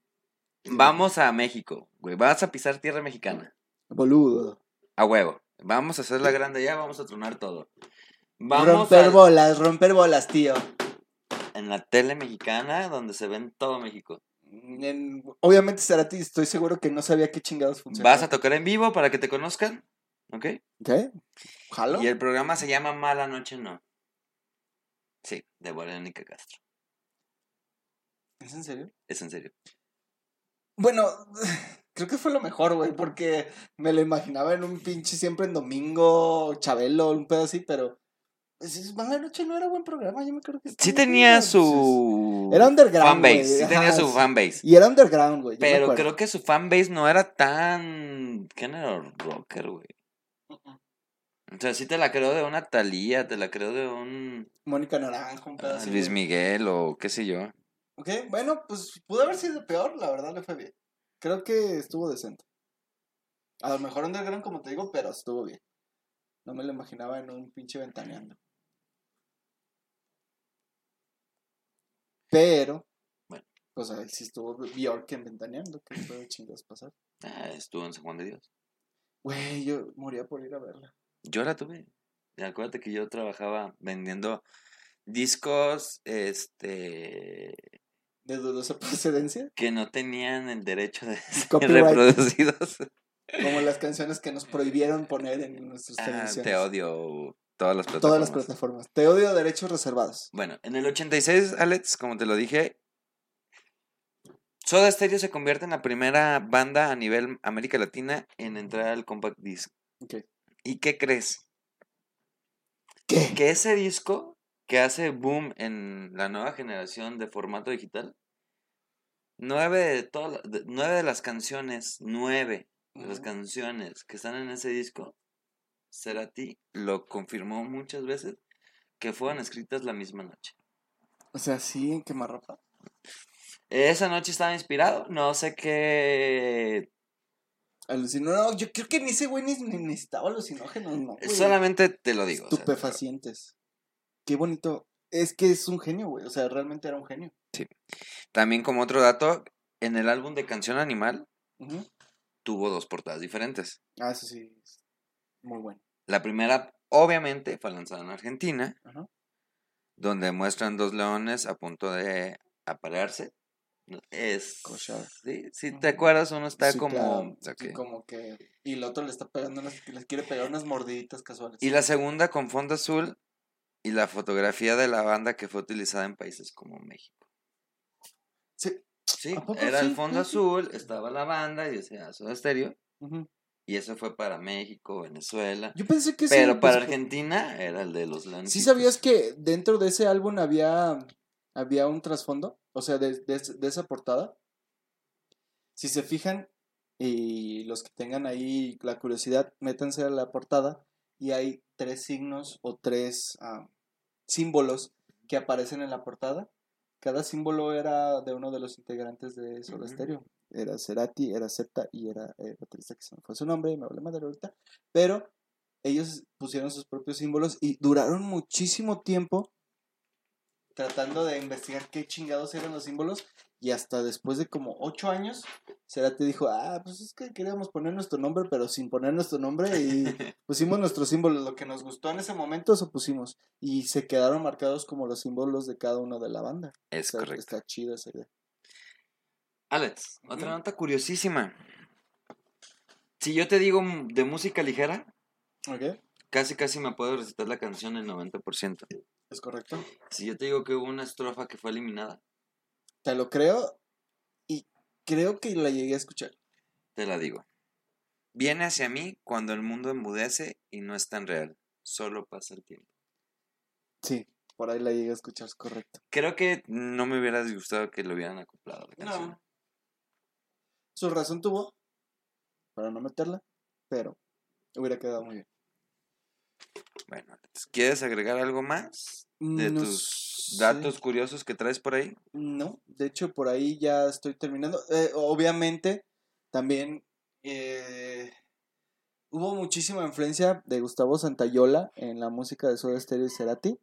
[SPEAKER 1] Vamos a México, güey. Vas a pisar tierra mexicana.
[SPEAKER 2] Boludo.
[SPEAKER 1] A huevo. Vamos a hacer la grande ya, vamos a tronar todo. Vamos
[SPEAKER 2] romper
[SPEAKER 1] a-
[SPEAKER 2] bolas, romper bolas, tío.
[SPEAKER 1] en la tele mexicana donde se ven todo México.
[SPEAKER 2] En- obviamente Cerati, estoy seguro que no sabía qué chingados funcionaba.
[SPEAKER 1] Vas a tocar en vivo para que te conozcan, ¿ok?
[SPEAKER 2] ¿Qué? ¿Jalo?
[SPEAKER 1] Y el programa se llama Mala Noche No. Sí, de Verónica Castro.
[SPEAKER 2] ¿Es en serio?
[SPEAKER 1] Es en serio.
[SPEAKER 2] Bueno, [SIGHS] creo que fue lo mejor, güey, porque me lo imaginaba en un pinche siempre en domingo, Chabelo, un pedo así, pero... Pues, es- Mala Noche no era buen programa, yo me acuerdo que...
[SPEAKER 1] Sí tenía
[SPEAKER 2] bien,
[SPEAKER 1] su
[SPEAKER 2] Era underground,
[SPEAKER 1] fanbase, sí tenía
[SPEAKER 2] ajá,
[SPEAKER 1] su fanbase.
[SPEAKER 2] Y era underground, güey.
[SPEAKER 1] Pero creo que su fanbase no era tan género rocker, güey. O sea, sí te la creo de una Thalía, te la creo de un
[SPEAKER 2] Mónica Naranjo, un pedo
[SPEAKER 1] ah. Luis. Miguel o qué sé yo.
[SPEAKER 2] Ok, bueno, pues pudo haber sido peor, la verdad le fue bien. Creo que estuvo decente. A lo mejor underground, como te digo, pero estuvo bien. No me lo imaginaba en un pinche ventaneando. Pero,
[SPEAKER 1] Bueno.
[SPEAKER 2] pues ahí sí estuvo Bjork en ventaneando. ¿Qué puede chingados pasar?
[SPEAKER 1] Ah, estuvo en San Juan de Dios.
[SPEAKER 2] Güey, yo moría por ir a verla.
[SPEAKER 1] Yo la tuve. Acuérdate que yo trabajaba vendiendo discos, este,
[SPEAKER 2] De dudosa [LAUGHS] procedencia.
[SPEAKER 1] que no tenían el derecho de [LAUGHS] ser
[SPEAKER 2] Copyright.
[SPEAKER 1] reproducidos.
[SPEAKER 2] Como las canciones que nos prohibieron poner en nuestras
[SPEAKER 1] Ah,
[SPEAKER 2] televisiones.
[SPEAKER 1] te odio todas las plataformas.
[SPEAKER 2] Todas las plataformas. Te odio derechos reservados.
[SPEAKER 1] Bueno, en el 86, Alex, como te lo dije, Soda Stereo se convierte en la primera banda a nivel América Latina en entrar al compact disc. ¿Y qué crees?
[SPEAKER 2] ¿Qué?
[SPEAKER 1] Que ese disco que hace boom en la nueva generación de formato digital, nueve de, todas nueve de las canciones, nueve de las canciones que están en ese disco, Cerati lo confirmó muchas veces que fueron escritas la misma noche.
[SPEAKER 2] O sea, sí, en quemarropa.
[SPEAKER 1] Esa noche estaba inspirado, no sé qué
[SPEAKER 2] Alucinó. No, yo creo que ni ese güey ni, necesitaba alucinógenos, no. güey.
[SPEAKER 1] Solamente te lo digo. o sea,
[SPEAKER 2] Estupefacientes. Qué bonito. Es que es un genio, güey. O sea, realmente era un genio.
[SPEAKER 1] también como otro dato, en el álbum de Canción Animal tuvo dos portadas diferentes.
[SPEAKER 2] Ah, eso sí. Muy bueno.
[SPEAKER 1] La primera, obviamente, fue lanzada en Argentina, donde muestran dos leones a punto de aparearse. Es.
[SPEAKER 2] Cochar.
[SPEAKER 1] Sí, si te acuerdas, uno está
[SPEAKER 2] Sí,
[SPEAKER 1] como.
[SPEAKER 2] claro. Sí,
[SPEAKER 1] ok.
[SPEAKER 2] como que. Y el otro le está pegando unas. Les quiere pegar unas mordiditas casuales.
[SPEAKER 1] Y la segunda con fondo azul y la fotografía de la banda que fue utilizada en países como México.
[SPEAKER 2] Sí.
[SPEAKER 1] Sí,
[SPEAKER 2] ¿A poco
[SPEAKER 1] era el fondo azul, estaba la banda y decía Soda Stereo.
[SPEAKER 2] Ujú.
[SPEAKER 1] Y eso fue para México, Venezuela.
[SPEAKER 2] Yo pensé que sí,
[SPEAKER 1] Pero para
[SPEAKER 2] pues,
[SPEAKER 1] Argentina era el de los Leoncitos.
[SPEAKER 2] ¿Sí sabías que dentro de ese álbum había, había un trasfondo? O sea, de, de es- de esa portada. Si se fijan, y los que tengan ahí la curiosidad, métanse a la portada y hay tres signos o tres ah, símbolos que aparecen en la portada. Cada símbolo era de uno de los integrantes de Soda. Stereo. Era Cerati, era Zeta y era el baterista que se me fue su nombre, me hablé madre ahorita. Pero ellos pusieron sus propios símbolos y duraron muchísimo tiempo tratando de investigar qué chingados eran los símbolos y hasta después de como ocho años Cerati dijo, ah, pues es que queríamos poner nuestro nombre pero sin poner nuestro nombre y [LAUGHS] pusimos nuestros símbolos, lo que nos gustó en ese momento eso pusimos y se quedaron marcados como los símbolos de cada uno de la banda.
[SPEAKER 1] Es
[SPEAKER 2] O sea,
[SPEAKER 1] correcto.
[SPEAKER 2] Está chido esa idea.
[SPEAKER 1] Alex, otra nota curiosísima. Si yo te digo de música ligera,
[SPEAKER 2] ¿Ok?
[SPEAKER 1] casi casi me puedo recitar la canción el 90%.
[SPEAKER 2] ¿Es correcto?
[SPEAKER 1] Si yo te digo que hubo una estrofa que fue eliminada,
[SPEAKER 2] Te lo creo y creo que la llegué a escuchar.
[SPEAKER 1] te la digo. Viene hacia mí cuando el mundo enmudece y no es tan real. Solo pasa el tiempo.
[SPEAKER 2] Sí, por ahí la llegué a escuchar, es correcto.
[SPEAKER 1] Creo que no me hubiera disgustado que lo hubieran acoplado a la canción.
[SPEAKER 2] No. Su razón tuvo para no meterla, pero hubiera quedado muy bien.
[SPEAKER 1] Bueno, ¿quieres agregar algo más de
[SPEAKER 2] No
[SPEAKER 1] tus
[SPEAKER 2] sé.
[SPEAKER 1] datos curiosos que traes por ahí?
[SPEAKER 2] No, de hecho por ahí ya estoy terminando. Eh, obviamente también eh, hubo muchísima influencia de Gustavo Santayola en la música de Soda Stereo y Cerati.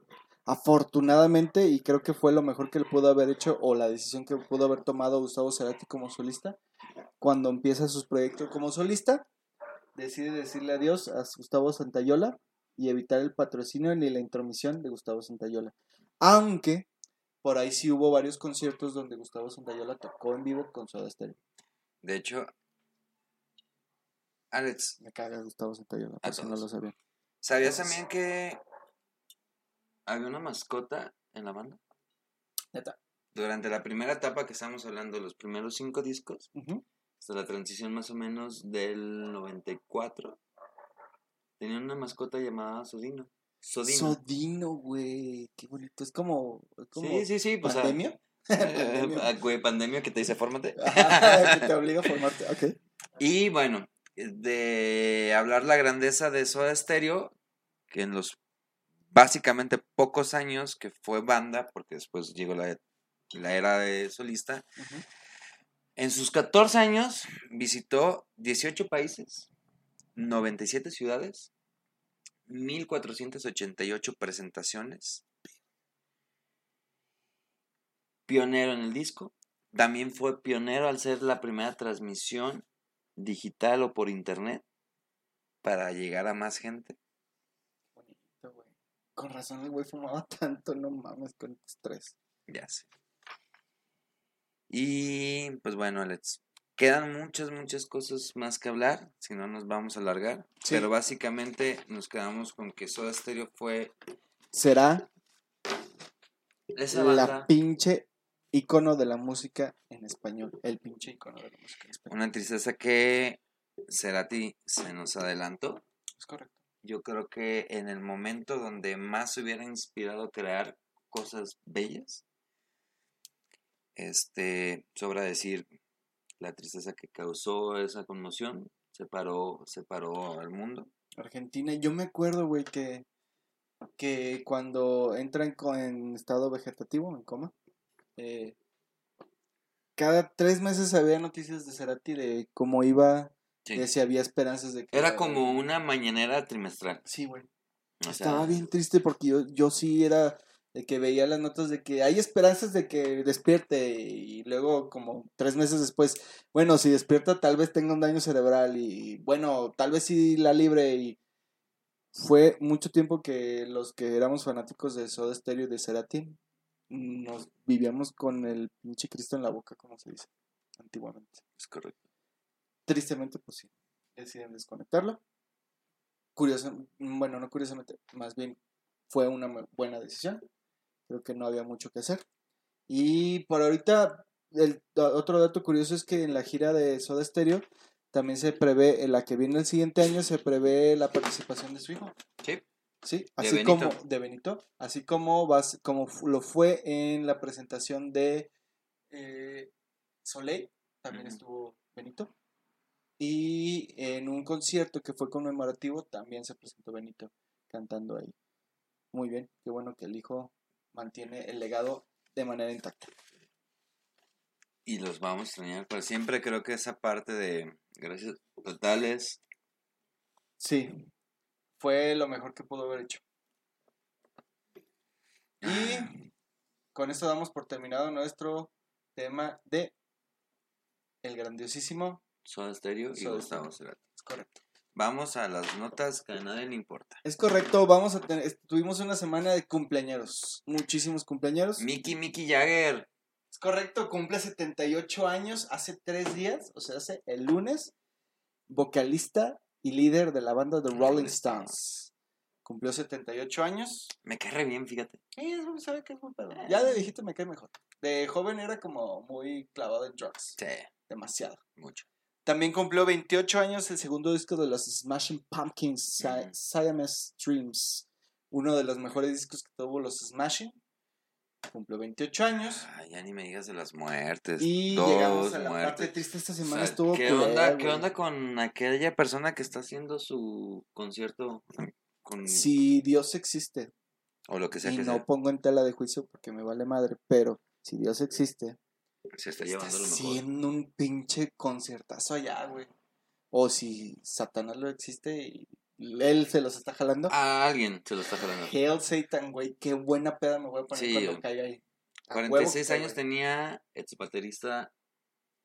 [SPEAKER 2] Afortunadamente, y creo que fue lo mejor que le pudo haber hecho, o la decisión que pudo haber tomado Gustavo Cerati como solista, cuando empieza sus proyectos como solista, decide decirle adiós a Gustavo Santayola y evitar el patrocinio ni la intromisión de Gustavo Santayola. Aunque por ahí sí hubo varios conciertos donde Gustavo Santayola tocó en vivo con Soda Stereo.
[SPEAKER 1] De hecho, Alex,
[SPEAKER 2] Me caga Gustavo Santayola,
[SPEAKER 1] A
[SPEAKER 2] por si no lo sabían.
[SPEAKER 1] ¿sabías también que había una mascota en la banda?
[SPEAKER 2] Neta.
[SPEAKER 1] Durante la primera etapa que estamos hablando, los primeros cinco discos, hasta la transición más o menos del 94, tenían una mascota llamada Sodino. Sodino.
[SPEAKER 2] Sodino, güey. Qué bonito. Es como.
[SPEAKER 1] Sí, sí, sí, pues... ah,
[SPEAKER 2] ¿Pandemia? [LAUGHS] Pandemia.
[SPEAKER 1] ah, güey, pandemia que te dice, fórmate. [LAUGHS]
[SPEAKER 2] Que te obliga a formarte. Ok. [LAUGHS]
[SPEAKER 1] Y bueno, de hablar la grandeza de Soda Stereo, que en los básicamente pocos años que fue banda, porque después llegó la, la era de solista, en sus 14 años visitó 18 países, 97 ciudades, 1488 presentaciones, pionero en el disco, también fue pionero al ser la primera transmisión digital o por internet para llegar a más gente.
[SPEAKER 2] Bonito, güey. Con razón el güey fumaba [LAUGHS] tanto, no mames, con estrés.
[SPEAKER 1] Ya sé. Y pues bueno, Alex, quedan muchas, muchas cosas más que hablar, si no nos vamos a alargar.
[SPEAKER 2] Sí.
[SPEAKER 1] Pero básicamente nos quedamos con que Soda Stereo fue
[SPEAKER 2] Será
[SPEAKER 1] esa
[SPEAKER 2] la
[SPEAKER 1] banda,
[SPEAKER 2] pinche icono de la música en español. El pinche icono de la música en español.
[SPEAKER 1] una tristeza que Cerati se nos adelantó.
[SPEAKER 2] Es correcto.
[SPEAKER 1] Yo creo que en el momento donde más se hubiera inspirado a crear cosas bellas, este, sobra decir la tristeza que causó esa conmoción, separó, separó al mundo.
[SPEAKER 2] Argentina, yo me acuerdo, güey, que, que cuando entran co- en estado vegetativo, en coma, eh, cada tres meses había noticias de Cerati de cómo iba
[SPEAKER 1] Sí.
[SPEAKER 2] De si había esperanzas de que...
[SPEAKER 1] Era como una mañanera trimestral.
[SPEAKER 2] Sí, güey.
[SPEAKER 1] O sea,
[SPEAKER 2] Estaba bien triste porque yo, yo sí era de que veía las notas de que hay esperanzas de que despierte y luego como tres meses después, bueno, si despierta tal vez tenga un daño cerebral y bueno, tal vez sí la libre y fue mucho tiempo que los que éramos fanáticos de Soda Stereo y de Seratin nos vivíamos con el pinche Cristo en la boca, como se dice antiguamente.
[SPEAKER 1] Es correcto.
[SPEAKER 2] Tristemente, pues sí, deciden desconectarlo. Curioso, bueno, no curiosamente, más bien fue una buena decisión. Creo que no había mucho que hacer. Y por ahorita, el otro dato curioso es que en la gira de Soda Stereo también se prevé, en la que viene el siguiente año, se prevé la participación de su hijo.
[SPEAKER 1] Sí.
[SPEAKER 2] Sí, así como de Benito, así como vas, como lo fue en la presentación de eh, Soleil, también estuvo Benito. Y en un concierto que fue conmemorativo también se presentó Benito cantando ahí. Muy bien, qué bueno que el hijo mantiene el legado de manera intacta.
[SPEAKER 1] Y los vamos a extrañar para siempre. Creo que esa parte de gracias totales.
[SPEAKER 2] Sí, fue lo mejor que pudo haber hecho. Y con esto damos por terminado nuestro tema de el grandiosísimo.
[SPEAKER 1] Soda Stereo y
[SPEAKER 2] Soda
[SPEAKER 1] Gustavo Cerati.
[SPEAKER 2] Es correcto.
[SPEAKER 1] Vamos a las notas que a nadie le importa.
[SPEAKER 2] Es correcto, vamos a tener, tuvimos una semana de cumpleañeros, muchísimos cumpleaños.
[SPEAKER 1] Mickey, Mickey Jagger.
[SPEAKER 2] Es correcto, cumple 78 años hace tres días, o sea, hace el lunes, vocalista y líder de la banda The Rolling Stones. Cumplió 78 años.
[SPEAKER 1] Me cae re bien, fíjate.
[SPEAKER 2] Sabe que es buen pedo. Ya de viejito me cae mejor. De joven era como muy clavado en drugs,
[SPEAKER 1] Sí,
[SPEAKER 2] demasiado.
[SPEAKER 1] mucho.
[SPEAKER 2] También cumplió 28 años el segundo disco de los Smashing Pumpkins. Siamese Dreams. Uno de los mejores discos que tuvo los Smashing. Cumplió 28 años.
[SPEAKER 1] Ay, ya ni me digas de las muertes.
[SPEAKER 2] Y
[SPEAKER 1] Dos
[SPEAKER 2] llegamos a la
[SPEAKER 1] muertes.
[SPEAKER 2] parte triste esta
[SPEAKER 1] O
[SPEAKER 2] semana.
[SPEAKER 1] sea,
[SPEAKER 2] estuvo
[SPEAKER 1] ¿qué, onda, ¿Qué onda con aquella persona que está haciendo su concierto con
[SPEAKER 2] Si Dios existe,
[SPEAKER 1] o lo que sea
[SPEAKER 2] y
[SPEAKER 1] que
[SPEAKER 2] no
[SPEAKER 1] sea?
[SPEAKER 2] pongo en tela de juicio porque me vale madre, pero si Dios existe,
[SPEAKER 1] Se está
[SPEAKER 2] está
[SPEAKER 1] llevando lo mejor.
[SPEAKER 2] haciendo un pinche conciertazo allá, güey. O si Satanás lo existe y él se los está jalando.
[SPEAKER 1] A alguien se lo está jalando.
[SPEAKER 2] Hail Satan, güey, qué buena peda me voy a poner
[SPEAKER 1] Sí,
[SPEAKER 2] cuando caiga ahí. A huevo
[SPEAKER 1] 46
[SPEAKER 2] que
[SPEAKER 1] años
[SPEAKER 2] caiga.
[SPEAKER 1] tenía ex baterista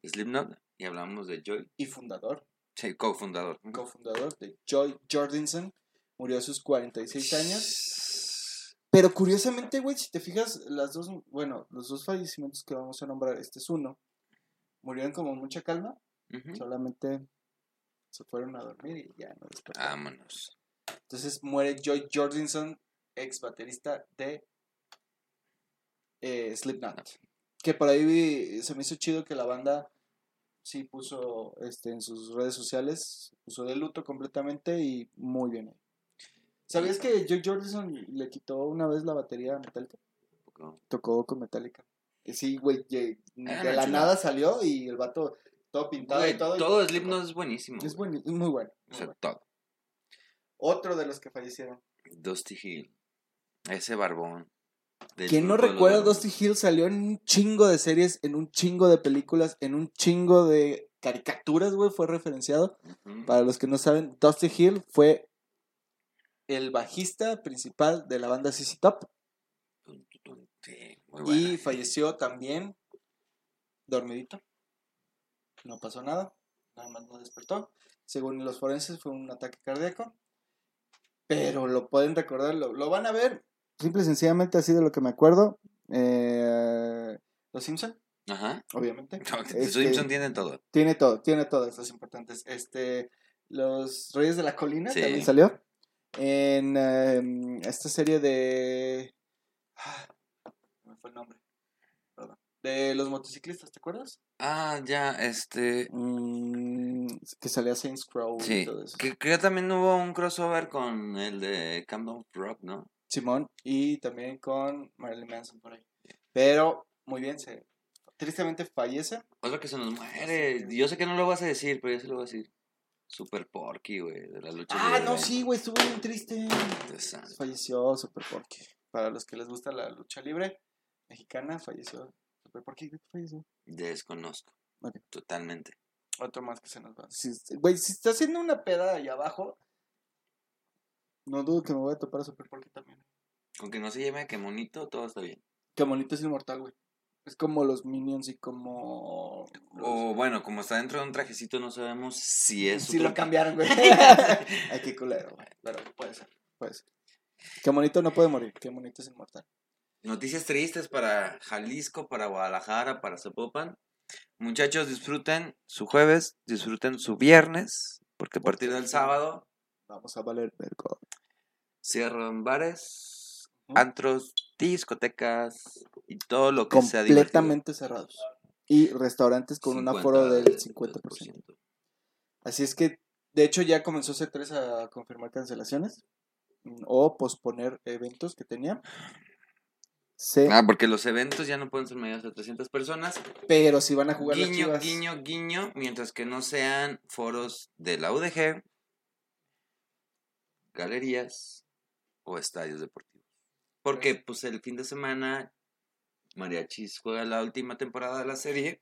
[SPEAKER 1] Slipknot y hablamos de Joy,
[SPEAKER 2] Y fundador,
[SPEAKER 1] sí, cofundador.
[SPEAKER 2] cofundador de Joy Jordinson. Murió a sus 46 años. Pero curiosamente, güey, si te fijas, las dos, bueno, los dos fallecimientos que vamos a nombrar, este es uno, murieron como mucha calma, solamente se fueron a dormir y ya no despertaron.
[SPEAKER 1] Vámonos.
[SPEAKER 2] Entonces muere Joy Jordinson, ex baterista de eh, Slipknot. Que por ahí vi- se me hizo chido que la banda sí puso este, en sus redes sociales, puso de luto completamente y muy bien. ¿Sabías que Joy Jordinson le quitó una vez la batería a Metallica?
[SPEAKER 1] Poco.
[SPEAKER 2] Tocó con Metallica. Y sí, güey,
[SPEAKER 1] Ah,
[SPEAKER 2] de la nada salió y el vato todo pintado y todo. y-
[SPEAKER 1] todo Slipknot es buenísimo.
[SPEAKER 2] Es, buen- muy bueno.
[SPEAKER 1] O sea,
[SPEAKER 2] bueno.
[SPEAKER 1] todo.
[SPEAKER 2] Otro de los que fallecieron.
[SPEAKER 1] Dusty Hill. Ese barbón.
[SPEAKER 2] Quien no
[SPEAKER 1] los
[SPEAKER 2] recuerda. Dusty Hill salió en un chingo de series, en un chingo de películas, en un chingo de caricaturas, güey, fue referenciado. Para los que no saben, Dusty Hill fue el bajista principal de la banda CC Top.
[SPEAKER 1] Sí, muy buena.
[SPEAKER 2] y falleció también dormidito. No pasó nada, nada más no despertó. Según los forenses fue un ataque cardíaco. Pero lo pueden recordar, lo, lo van a ver. Simple y sencillamente así de lo que me acuerdo. Eh, Los Simpson,
[SPEAKER 1] Ajá.
[SPEAKER 2] obviamente.
[SPEAKER 1] Los
[SPEAKER 2] Este,
[SPEAKER 1] Simpson tienen todo.
[SPEAKER 2] Tiene todo, tiene todas las importantes. Este, Los Reyes de la Colina
[SPEAKER 1] Sí.
[SPEAKER 2] también salió. En em, esta serie de. Ah, no me fue el nombre. Perdón. De los motociclistas, ¿te acuerdas?
[SPEAKER 1] Ah, ya, este.
[SPEAKER 2] Mm, que salía Saints Crow y
[SPEAKER 1] Sí.
[SPEAKER 2] todo eso.
[SPEAKER 1] Que, que también hubo un crossover con el de Camp Rock, ¿no?
[SPEAKER 2] Simón y también con Marilyn Manson por ahí. Pero, muy bien, se tristemente fallece.
[SPEAKER 1] Otro que se nos muere. Yo sé que no lo vas a decir, pero yo se lo voy a decir. Super Porky, güey, de la lucha
[SPEAKER 2] Ah,
[SPEAKER 1] libre.
[SPEAKER 2] no, sí, güey, estuvo bien triste. Falleció Super Porky. Para los que les gusta la lucha libre mexicana, falleció Super Porky. ¿Qué falleció?
[SPEAKER 1] Desconozco.
[SPEAKER 2] Ok.
[SPEAKER 1] Totalmente.
[SPEAKER 2] Otro más que se nos va. Si, güey, si está haciendo una peda ahí abajo, no dudo que me voy a topar a Super Porky también.
[SPEAKER 1] Con que no se llame que monito, todo está bien.
[SPEAKER 2] Que monito es inmortal, güey. Es como los Minions y como...
[SPEAKER 1] O bueno, como está dentro de un trajecito, no sabemos si es...
[SPEAKER 2] Si lo cambiaron, güey. [LAUGHS] Ay, qué culero, güey. Pero puede ser, puede ser. Que monito no puede morir, que monito es inmortal.
[SPEAKER 1] Noticias tristes para Jalisco, para Guadalajara, para Zapopan. Muchachos, disfruten su jueves, disfruten su viernes, porque a partir del sábado
[SPEAKER 2] vamos a valer vergo.
[SPEAKER 1] Cierran bares, antros, discotecas y todo lo que sea
[SPEAKER 2] Completamente cerrados. Y restaurantes con un aforo del 50%. Así es que, de hecho, ya comenzó C3 a confirmar cancelaciones mm, o posponer eventos que tenían.
[SPEAKER 1] Ah, porque los eventos ya no pueden ser mayores de 300 personas.
[SPEAKER 2] Pero si van a jugar
[SPEAKER 1] guiño, las Guiño, guiño, mientras que no sean foros de la UDG, galerías o estadios deportivos. Porque pues el fin de semana Mariachis juega la última temporada de la serie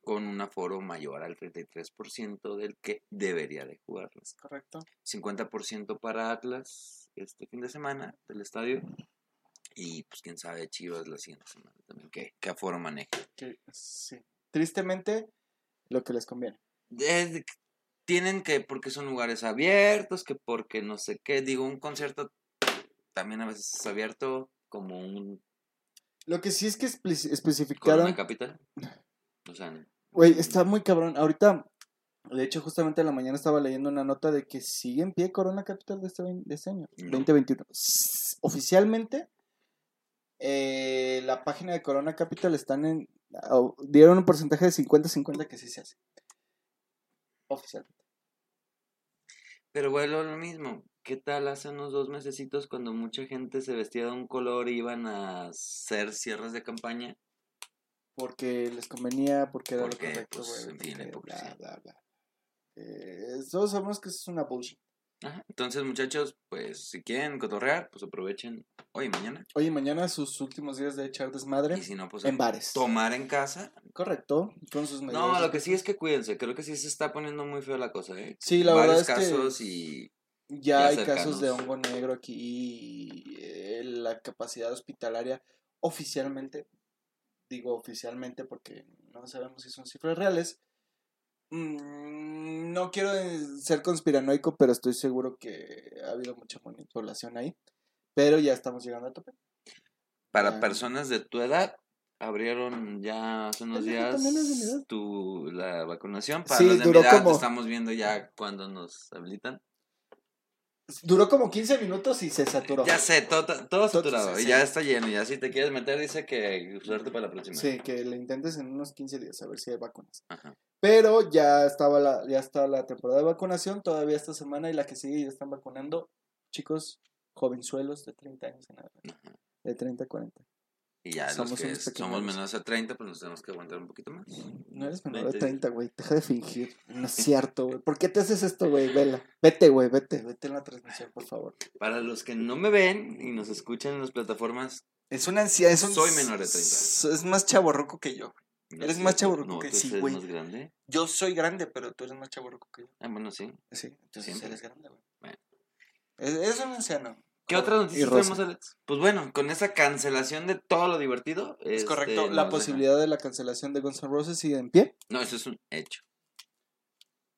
[SPEAKER 1] con un aforo mayor al 33% del que debería de jugarlas.
[SPEAKER 2] Correcto.
[SPEAKER 1] 50% para Atlas este fin de semana del estadio y pues quién sabe, Chivas la siguiente semana también, ¿qué, qué aforo maneja?
[SPEAKER 2] sí. Tristemente, lo que les conviene.
[SPEAKER 1] tienen que, porque son lugares abiertos, que porque no sé qué, digo, un concierto también a veces es abierto como un...
[SPEAKER 2] Lo que sí es que especificaron...
[SPEAKER 1] ¿Una capital? O sea...
[SPEAKER 2] Güey, está muy cabrón. Ahorita, de hecho, justamente en la mañana estaba leyendo una nota de que sigue en pie Corona Capital de este, de este año, 2021. Oficialmente eh, la página de Corona Capital están en. dieron un porcentaje de 50-50 que sí se hace. Oficialmente.
[SPEAKER 1] Pero bueno, lo mismo. ¿Qué tal hace unos dos mesecitos cuando mucha gente se vestía de un color y iban a hacer cierres de campaña?
[SPEAKER 2] Porque les convenía, porque era lo correcto, pues, eh, todos sabemos que eso es una bullshit.
[SPEAKER 1] Entonces, muchachos, pues si quieren cotorrear, pues aprovechen hoy y mañana.
[SPEAKER 2] Hoy y mañana sus últimos días de echar desmadre.
[SPEAKER 1] Y si no, pues
[SPEAKER 2] en bares.
[SPEAKER 1] Tomar en casa.
[SPEAKER 2] Correcto, con sus
[SPEAKER 1] medidas. No, lo que sí es que cuídense. Creo que sí se está poniendo muy feo la cosa, ¿eh?
[SPEAKER 2] Sí, la verdad es
[SPEAKER 1] casos y
[SPEAKER 2] ya hay casos de hongo negro aquí y eh, la capacidad hospitalaria oficialmente, digo oficialmente porque no sabemos si son cifras reales, Mm, no quiero ser conspiranoico, pero estoy seguro que ha habido mucha manipulación ahí. Pero ya estamos llegando a tope.
[SPEAKER 1] Para personas de tu edad, abrieron ya hace unos días tu, la vacunación. Para los de mi edad, estamos viendo ya cuando nos habilitan.
[SPEAKER 2] Duró como 15 minutos y se saturó.
[SPEAKER 1] Ya sé, todo, todo saturado. y ya está lleno. Y así te quieres meter, dice que suerte para la próxima.
[SPEAKER 2] Sí, que le intentes en unos 15 días a ver si hay vacunas. Ajá. Pero ya estaba la, ya está la temporada de vacunación, todavía esta semana y la que sigue ya están vacunando chicos jovenzuelos de 30 años en adelante. De 30 a 40.
[SPEAKER 1] Y ya somos los que somos menores a 30, pues nos tenemos que aguantar un poquito más.
[SPEAKER 2] No eres menor de 30, güey. Deja de fingir. No es [LAUGHS] cierto, güey. ¿Por qué te haces esto, güey? Vela. Vete, güey. Vete. Vete en la transmisión, por favor.
[SPEAKER 1] Para los que no me ven y nos escuchan en las plataformas.
[SPEAKER 2] Es una anciana.
[SPEAKER 1] Soy menor de 30.
[SPEAKER 2] Es más chaborroco que yo eres más chaburruco que
[SPEAKER 1] sí,
[SPEAKER 2] güey.
[SPEAKER 1] más grande?
[SPEAKER 2] Yo soy grande, pero tú eres más chaburruco que yo.
[SPEAKER 1] Ah, bueno, sí.
[SPEAKER 2] Sí, entonces Siempre. eres grande, güey. Bueno. Es, un anciano.
[SPEAKER 1] ¿Qué otra noticia tenemos, Alex? Pues bueno, con esa cancelación de todo lo divertido.
[SPEAKER 2] Es este, correcto. La posibilidad de la cancelación de Guns N' Roses sigue en pie.
[SPEAKER 1] No, eso es un hecho.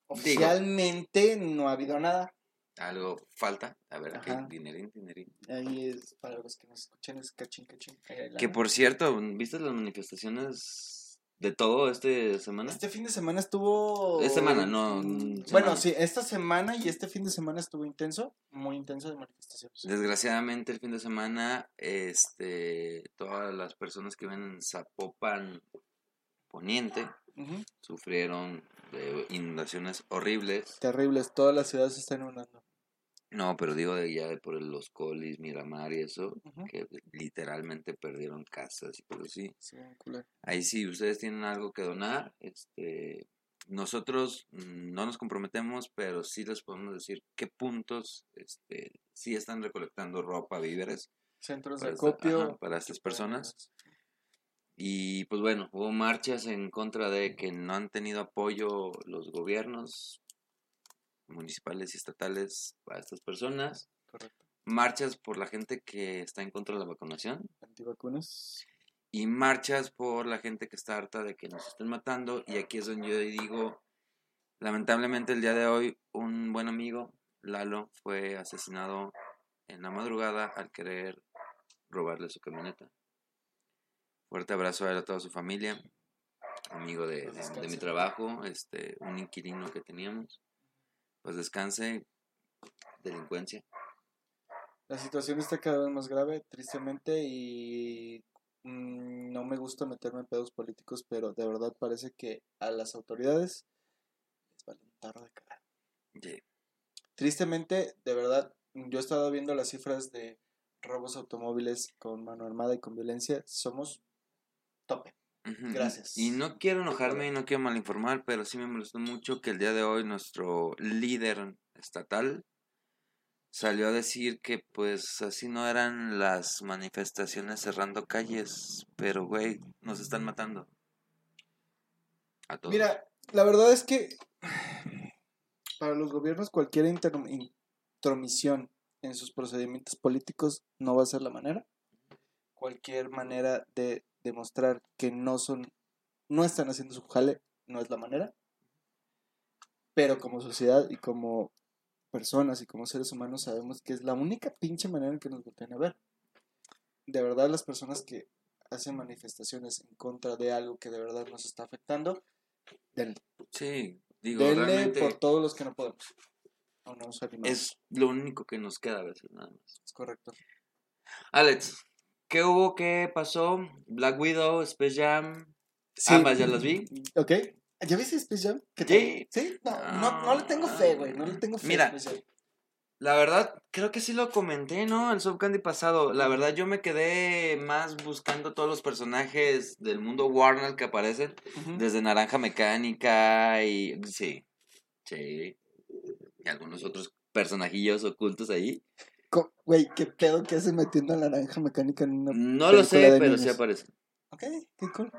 [SPEAKER 2] Oficialmente no ha habido nada.
[SPEAKER 1] Algo falta. A ver, aquí, dinerín, dinerín.
[SPEAKER 2] Ahí es, para los que nos escuchan, es cachín, cachín.
[SPEAKER 1] Que por cierto, ¿viste las manifestaciones de todo este semana?
[SPEAKER 2] Este fin de semana estuvo.
[SPEAKER 1] Esta semana, no.
[SPEAKER 2] Bueno, sí, esta semana y este fin de semana estuvo intenso, muy intenso de manifestaciones.
[SPEAKER 1] Desgraciadamente, el fin de semana, este, todas las personas que ven en Zapopan Poniente sufrieron inundaciones horribles.
[SPEAKER 2] Terribles, todas las ciudades están inundando.
[SPEAKER 1] No, pero digo de ya de por los colis, Miramar y eso, que literalmente perdieron casas y por así.
[SPEAKER 2] Sí,
[SPEAKER 1] Ahí sí, ustedes tienen algo que donar, este, nosotros no nos comprometemos, pero sí les podemos decir qué puntos, este, sí están recolectando ropa, víveres.
[SPEAKER 2] Centros de acopio.
[SPEAKER 1] para estas personas. Y pues bueno, hubo marchas en contra de que no han tenido apoyo los gobiernos municipales y estatales para estas personas.
[SPEAKER 2] Correcto.
[SPEAKER 1] Marchas por la gente que está en contra de la vacunación.
[SPEAKER 2] Antivacunas.
[SPEAKER 1] Y marchas por la gente que está harta de que nos estén matando. Y aquí es donde yo digo, lamentablemente el día de hoy, un buen amigo, Lalo, fue asesinado en la madrugada al querer robarle su camioneta. Fuerte abrazo a él, a toda su familia, amigo de, de- de mi trabajo, este, un inquilino que teníamos. Pues descanse, delincuencia.
[SPEAKER 2] La situación está cada vez más grave, tristemente, y mm, no me gusta meterme en pedos políticos, pero de verdad parece que a las autoridades les vale un tarro de cara. Tristemente, de verdad, yo he estado viendo las cifras de robos automóviles con mano armada y con violencia. Somos tope. Gracias.
[SPEAKER 1] Y no quiero enojarme y no quiero malinformar, pero sí me molestó mucho que el día de hoy nuestro líder estatal salió a decir que pues así no eran las manifestaciones cerrando calles, pero güey, nos están matando. A todos.
[SPEAKER 2] Mira, la verdad es que para los gobiernos cualquier intromisión en sus procedimientos políticos no va a ser la manera. Cualquier manera de demostrar que no son, no están haciendo su jale, no es la manera. Pero como sociedad y como personas y como seres humanos sabemos que es la única pinche manera en que nos voltean a ver. De verdad las personas que hacen manifestaciones en contra de algo que de verdad nos está afectando, denle.
[SPEAKER 1] Sí, digo,
[SPEAKER 2] Denle
[SPEAKER 1] realmente
[SPEAKER 2] por todos los que no podemos. No animamos.
[SPEAKER 1] es lo único que nos queda a veces, nada más.
[SPEAKER 2] Es correcto.
[SPEAKER 1] Alex, ¿qué hubo? ¿Qué pasó? Black Widow, Space Jam,
[SPEAKER 2] Sí.
[SPEAKER 1] ambas ya las vi.
[SPEAKER 2] Ok. ¿Ya viste Space Jam? ¿Qué
[SPEAKER 1] Sí.
[SPEAKER 2] ¿Sí? No, no, no le tengo fe, güey. No le tengo fe
[SPEAKER 1] Mira. La verdad, creo que sí lo comenté, ¿no? El Subcandy pasado. La verdad, yo me quedé más buscando todos los personajes del mundo Warner que aparecen. Desde Naranja Mecánica y... Sí, sí. Y algunos otros personajillos ocultos ahí.
[SPEAKER 2] Güey, qué pedo que hace metiendo a la naranja mecánica en una.
[SPEAKER 1] No lo sé, pero sí
[SPEAKER 2] niños.
[SPEAKER 1] aparecen.
[SPEAKER 2] Ok, qué cool.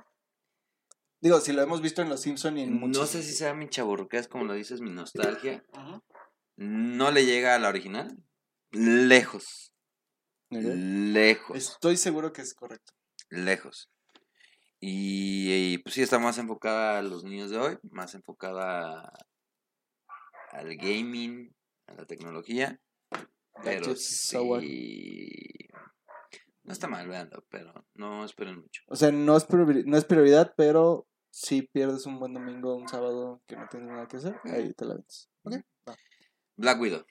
[SPEAKER 2] Digo, si lo hemos visto en Los Simpson y en muchos.
[SPEAKER 1] No sé si sea mi chaburruqués, como lo dices, mi nostalgia.
[SPEAKER 2] Ajá.
[SPEAKER 1] No le llega a la original. Lejos. Lejos.
[SPEAKER 2] Estoy seguro que es correcto.
[SPEAKER 1] lejos. Y, y, pues sí, está más enfocada a los niños de hoy, más enfocada al gaming, a la tecnología. Pero sí. No está mal, veanlo, pero no esperen mucho.
[SPEAKER 2] O sea, no es, no es prioridad, pero si pierdes un buen domingo, un sábado que no tienes nada que hacer, ahí te la ves. Ok. va.
[SPEAKER 1] Black Widow.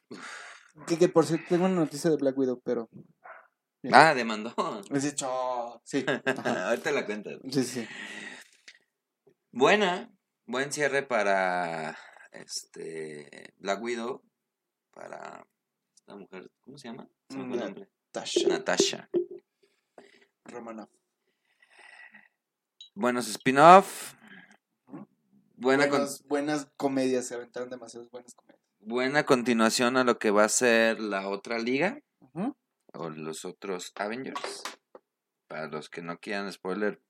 [SPEAKER 2] Que, que por cierto, tengo una noticia de Black Widow, pero. Bien.
[SPEAKER 1] Ah, demandó.
[SPEAKER 2] Es dicho. Sí. [LAUGHS]
[SPEAKER 1] Ahorita la cuentas.
[SPEAKER 2] Sí, sí.
[SPEAKER 1] Buena, buen cierre para este Black Widow, para esta mujer, ¿cómo se llama? Se me fue el
[SPEAKER 2] Na-
[SPEAKER 1] nombre.
[SPEAKER 2] Tasha
[SPEAKER 1] Natasha.
[SPEAKER 2] Romanoff.
[SPEAKER 1] Buenos spin-off. Buena, con-
[SPEAKER 2] buenas, comedias, se aventaron demasiadas buenas comedias.
[SPEAKER 1] buena continuación a lo que va a ser la otra liga o los otros Avengers. Para los que no quieran spoiler,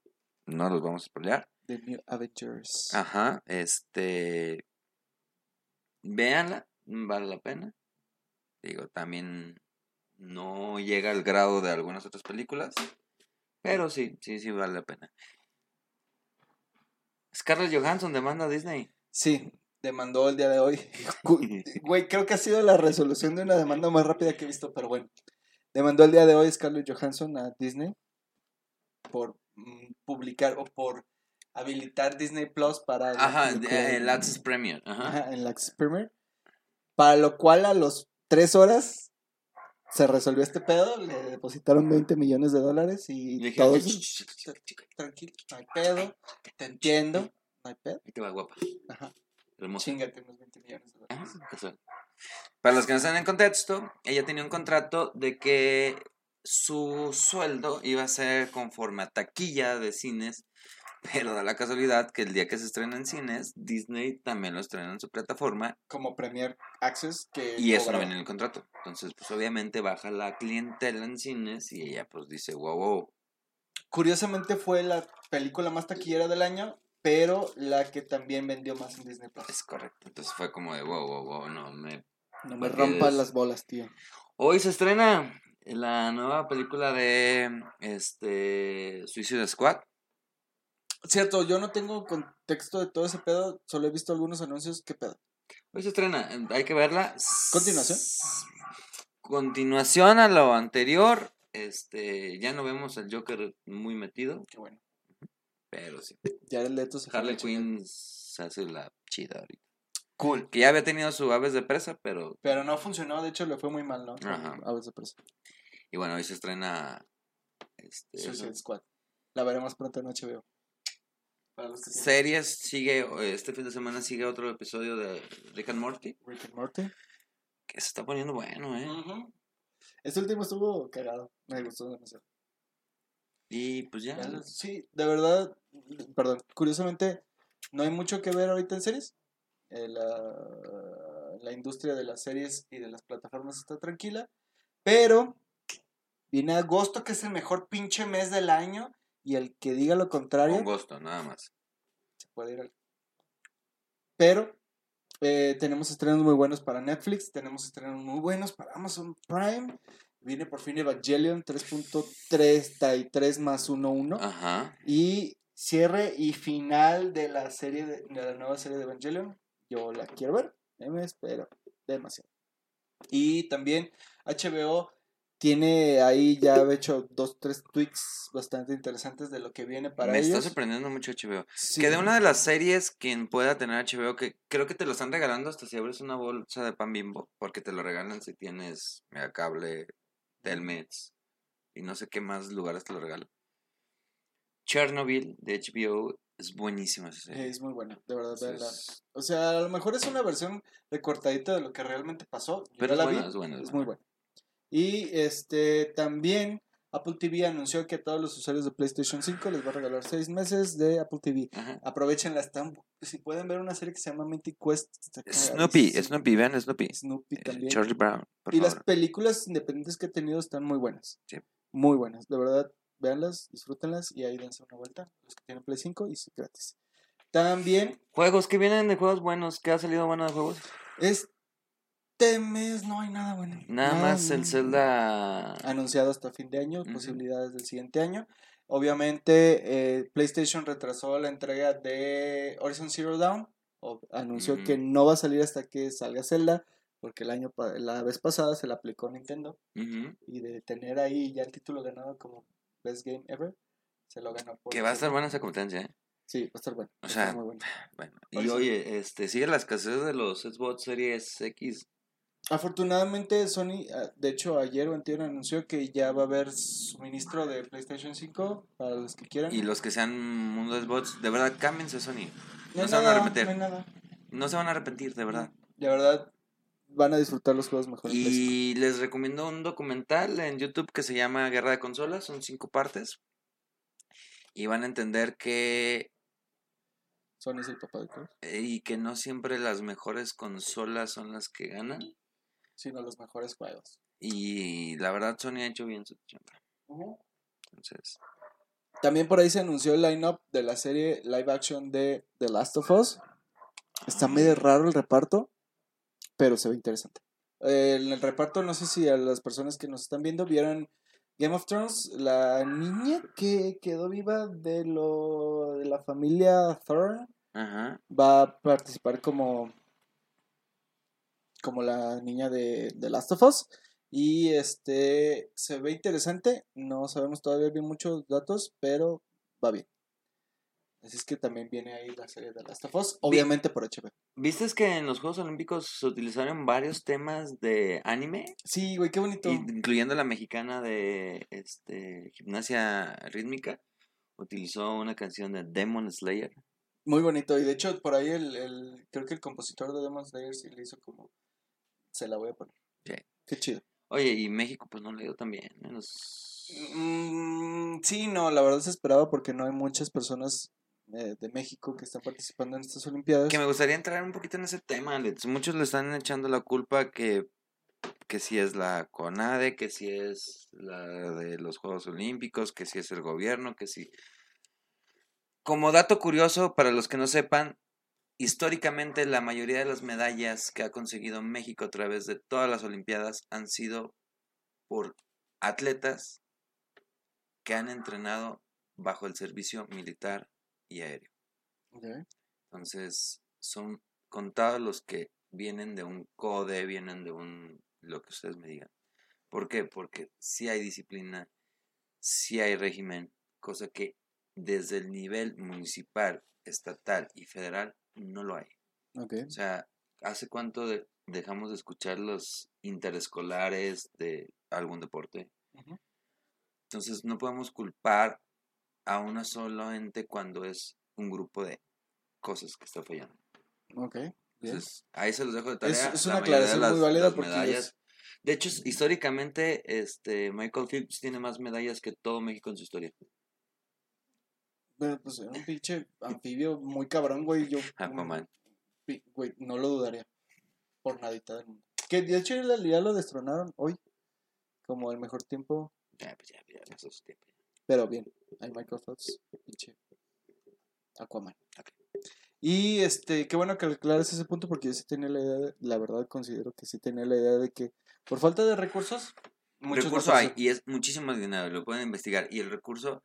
[SPEAKER 1] no los vamos a spoilear.
[SPEAKER 2] The New Avengers.
[SPEAKER 1] Ajá, este. Véanla, vale la pena. Digo, también no llega al grado de algunas otras películas. Pero sí, sí, sí vale la pena. Scarlett Johansson demanda a Disney.
[SPEAKER 2] Sí, demandó el día de hoy. [LAUGHS] Güey, creo que ha sido la resolución de una demanda más rápida que he visto, pero bueno. Demandó el día de hoy Scarlett Johansson a Disney por mm, publicar o por habilitar Disney Plus para
[SPEAKER 1] Ajá, eh,
[SPEAKER 2] de-
[SPEAKER 1] el Access Premier. Ajá.
[SPEAKER 2] Ajá, en la Access Premier. Para lo cual a los tres horas se resolvió este pedo, le depositaron 20 millones de dólares y
[SPEAKER 1] Y dije,
[SPEAKER 2] todos...
[SPEAKER 1] "Ch, ch, ch, ch, ch,
[SPEAKER 2] Tranquilo, no hay pedo, te entiendo, no hay pedo.
[SPEAKER 1] Ahí te va guapa.
[SPEAKER 2] Ajá,
[SPEAKER 1] Hermosa.
[SPEAKER 2] chingate unos 20 millones de
[SPEAKER 1] Ajá,
[SPEAKER 2] dólares.
[SPEAKER 1] casual. Para los que no están en contexto, ella tenía un contrato de que su sueldo iba a ser conforme a taquilla de cines, pero da la casualidad que el día que se estrena en cines, Disney también lo estrena en su plataforma
[SPEAKER 2] Como Premier Access que...
[SPEAKER 1] y eso no viene en el contrato. Entonces, pues obviamente baja la clientela en cines y ella pues dice, wow, wow,
[SPEAKER 2] curiosamente fue la película más taquillera del año, pero la que también vendió más en Disney Plus.
[SPEAKER 1] Es correcto. Entonces fue como de wow, wow, wow, no me.
[SPEAKER 2] No me rompas las bolas, tío.
[SPEAKER 1] Hoy se estrena la nueva película de este Suicide Squad.
[SPEAKER 2] Cierto, yo no tengo contexto de todo ese pedo, solo he visto algunos anuncios. ¿Qué pedo?
[SPEAKER 1] Hoy se estrena, hay que verla.
[SPEAKER 2] ¿Continuación?
[SPEAKER 1] Continuación a lo anterior. Este, ya no vemos al Joker muy metido,
[SPEAKER 2] Qué bueno.
[SPEAKER 1] pero sí.
[SPEAKER 2] Jared Leto se
[SPEAKER 1] Harley. Quinn se hace la chida ahorita.
[SPEAKER 2] Cool.
[SPEAKER 1] Que ya había tenido su aves de presa, pero.
[SPEAKER 2] Pero no funcionó, de hecho le fue muy mal, ¿no?
[SPEAKER 1] Ajá.
[SPEAKER 2] Aves de Presa.
[SPEAKER 1] Y bueno, hoy se estrena. Este,
[SPEAKER 2] Suicide Squad. La veremos pronto en HBO. Para los que tienen
[SPEAKER 1] series, sigue. eh, Este fin de semana sigue otro episodio de Rick and Morty.
[SPEAKER 2] Rick and Morty.
[SPEAKER 1] Que se está poniendo bueno, ¿eh?
[SPEAKER 2] Este último estuvo cagado. Me gustó demasiado.
[SPEAKER 1] Y pues ya.
[SPEAKER 2] Sí, de verdad, perdón, curiosamente, no hay mucho que ver ahorita en series. Eh, la, la industria de las series y de las plataformas está tranquila, pero viene agosto, que es el mejor pinche mes del año, y el que diga lo contrario
[SPEAKER 1] Con gusto, nada más.
[SPEAKER 2] se puede ir al... Pero eh, tenemos estrenos muy buenos para Netflix, tenemos estrenos muy buenos para Amazon Prime. Viene por fin Evangelion 3.33 más 1.1.
[SPEAKER 1] Ajá.
[SPEAKER 2] Y cierre y final de la serie de, de la nueva serie de Evangelion. Yo la quiero ver, eh, me espero demasiado. Y también HBO tiene ahí ya he [LAUGHS] hecho dos, tres tweaks bastante interesantes de lo que viene para
[SPEAKER 1] Me
[SPEAKER 2] ellos.
[SPEAKER 1] está sorprendiendo mucho HBO.
[SPEAKER 2] Sí.
[SPEAKER 1] Que de una de las series, quien pueda tener HBO, que creo que te lo están regalando hasta si abres una bolsa de pan bimbo, porque te lo regalan si tienes Megacable, Telmex y no sé qué más lugares te lo regalan. Chernobyl de HBO es buenísima esa serie.
[SPEAKER 2] Es muy buena, de verdad, véanla.
[SPEAKER 1] Entonces,
[SPEAKER 2] O sea, a lo mejor es una versión recortadita de lo que realmente pasó. Yo
[SPEAKER 1] pero
[SPEAKER 2] ya
[SPEAKER 1] es
[SPEAKER 2] la vi,
[SPEAKER 1] buena, es buena, es
[SPEAKER 2] es muy
[SPEAKER 1] buena.
[SPEAKER 2] Y este también Apple TV anunció que a todos los usuarios de PlayStation 5 les va a regalar seis meses de Apple TV.
[SPEAKER 1] Ajá.
[SPEAKER 2] Aprovechenla, están, si pueden ver una serie que se llama Mythic Quest.
[SPEAKER 1] Snoopy. Snoopy, vean Snoopy.
[SPEAKER 2] Snoopy
[SPEAKER 1] Eh,
[SPEAKER 2] también.
[SPEAKER 1] Charlie Brown, por
[SPEAKER 2] y las películas independientes que he tenido están muy buenas.
[SPEAKER 1] Sí.
[SPEAKER 2] Muy buenas, de verdad. Véanlas, disfrútenlas y ahí dense una vuelta. Los que tienen Play 5 y es gratis. También
[SPEAKER 1] Juegos que vienen de juegos buenos. ¿Qué ha salido bueno de juegos?
[SPEAKER 2] Este mes no hay nada bueno.
[SPEAKER 1] Nada más el. Zelda.
[SPEAKER 2] anunciado hasta fin de año, posibilidades del siguiente año. Obviamente, eh, PlayStation retrasó la entrega de Horizon Zero Dawn. o- anunció que no va a salir hasta que salga Zelda, porque el año la vez pasada se la aplicó Nintendo. Y de tener ahí ya el título ganado como Best Game Ever, se lo ganó por
[SPEAKER 1] Que va a estar buena esa competencia, ¿eh?
[SPEAKER 2] Sí, va a estar bueno.
[SPEAKER 1] O sea,
[SPEAKER 2] muy bueno.
[SPEAKER 1] Bueno, y oye, este, sigue la escasez de los Xbox Series X.
[SPEAKER 2] Afortunadamente, Sony, ah, de hecho, ayer o anterior anunció que ya va a haber suministro de PlayStation 5 para los que quieran.
[SPEAKER 1] Y los que sean mundo Xbox, de verdad, cámbiense Sony.
[SPEAKER 2] No
[SPEAKER 1] No se van a
[SPEAKER 2] nada,
[SPEAKER 1] arrepentir.
[SPEAKER 2] no hay nada.
[SPEAKER 1] No se van a arrepentir, de verdad.
[SPEAKER 2] De verdad, van a disfrutar los juegos mejor.
[SPEAKER 1] Y les recomiendo un documental en YouTube que se llama Guerra de Consolas, son cinco partes. Y van a entender que,
[SPEAKER 2] Sony es el papá de todos.
[SPEAKER 1] eh, y que no siempre las mejores consolas son las que ganan.
[SPEAKER 2] Sino los mejores juegos.
[SPEAKER 1] Y la verdad, Sony ha hecho bien su chamba. Entonces,
[SPEAKER 2] También por ahí se anunció el line-up de la serie live action de The Last of Us. Está medio raro el reparto, pero se ve interesante. Eh, en el reparto, no sé si a las personas que nos están viendo vieron Game of Thrones, la niña que quedó viva de lo de la familia Thorne
[SPEAKER 1] ajá.
[SPEAKER 2] va a participar como como la niña de, de Last of Us y este se ve interesante no sabemos todavía bien muchos datos pero va bien así es que también viene ahí la serie de Last of Us obviamente por HBO
[SPEAKER 1] ¿Viste que en los Juegos Olímpicos se utilizaron varios temas de anime?
[SPEAKER 2] sí güey qué bonito
[SPEAKER 1] incluyendo la mexicana de este gimnasia rítmica, utilizó una canción de Demon Slayer.
[SPEAKER 2] muy bonito y de hecho por ahí el, el creo que el compositor de Demon Slayer sí le hizo como se la voy a poner
[SPEAKER 1] Sí.
[SPEAKER 2] qué chido
[SPEAKER 1] Oye, y México pues no le dio tan bien.
[SPEAKER 2] Mm, sí, no, la verdad se esperaba porque no hay muchas personas eh, de México que están participando en estas Olimpiadas.
[SPEAKER 1] Que me gustaría entrar un poquito en ese tema, Alex. Muchos le están echando la culpa que que si es la CONADE, que si es la de los Juegos Olímpicos, que si es el gobierno, que si... Como dato curioso, para los que no sepan, históricamente la mayoría de las medallas que ha conseguido México a través de todas las Olimpiadas han sido por atletas que han entrenado bajo el servicio militar y aéreo. Entonces, son contados los que vienen de un CODE, vienen de un, lo que ustedes me digan. ¿Por qué? Porque si hay disciplina, si hay régimen, cosa que desde el nivel municipal, estatal y federal no lo hay. O sea, ¿hace cuánto dejamos de escuchar los interescolares de algún deporte? Entonces no podemos culpar a una sola ente cuando es un grupo de cosas que está fallando.
[SPEAKER 2] Ok.
[SPEAKER 1] Entonces, ahí se los dejo de tarea.
[SPEAKER 2] Es, una aclaración muy válida porque medallas.
[SPEAKER 1] De hecho, históricamente, este, Michael Phelps tiene más medallas que todo México en su historia.
[SPEAKER 2] Pero pues un pinche anfibio muy cabrón, güey. Yo.
[SPEAKER 1] Aquaman.
[SPEAKER 2] Güey, no lo dudaría. Por nadita del mundo. Que de hecho ya lo destronaron hoy. Como el mejor tiempo.
[SPEAKER 1] Ya, pues ya, ya, pasó su tiempo.
[SPEAKER 2] Pero bien, hay Michael Phelps, pinche Aquaman. Y este, qué bueno que aclares ese punto porque yo sí tenía la idea, la verdad considero que sí tenía la idea de que por falta de recursos,
[SPEAKER 1] muchos recurso hay y es muchísimo dinero, lo pueden investigar y el recurso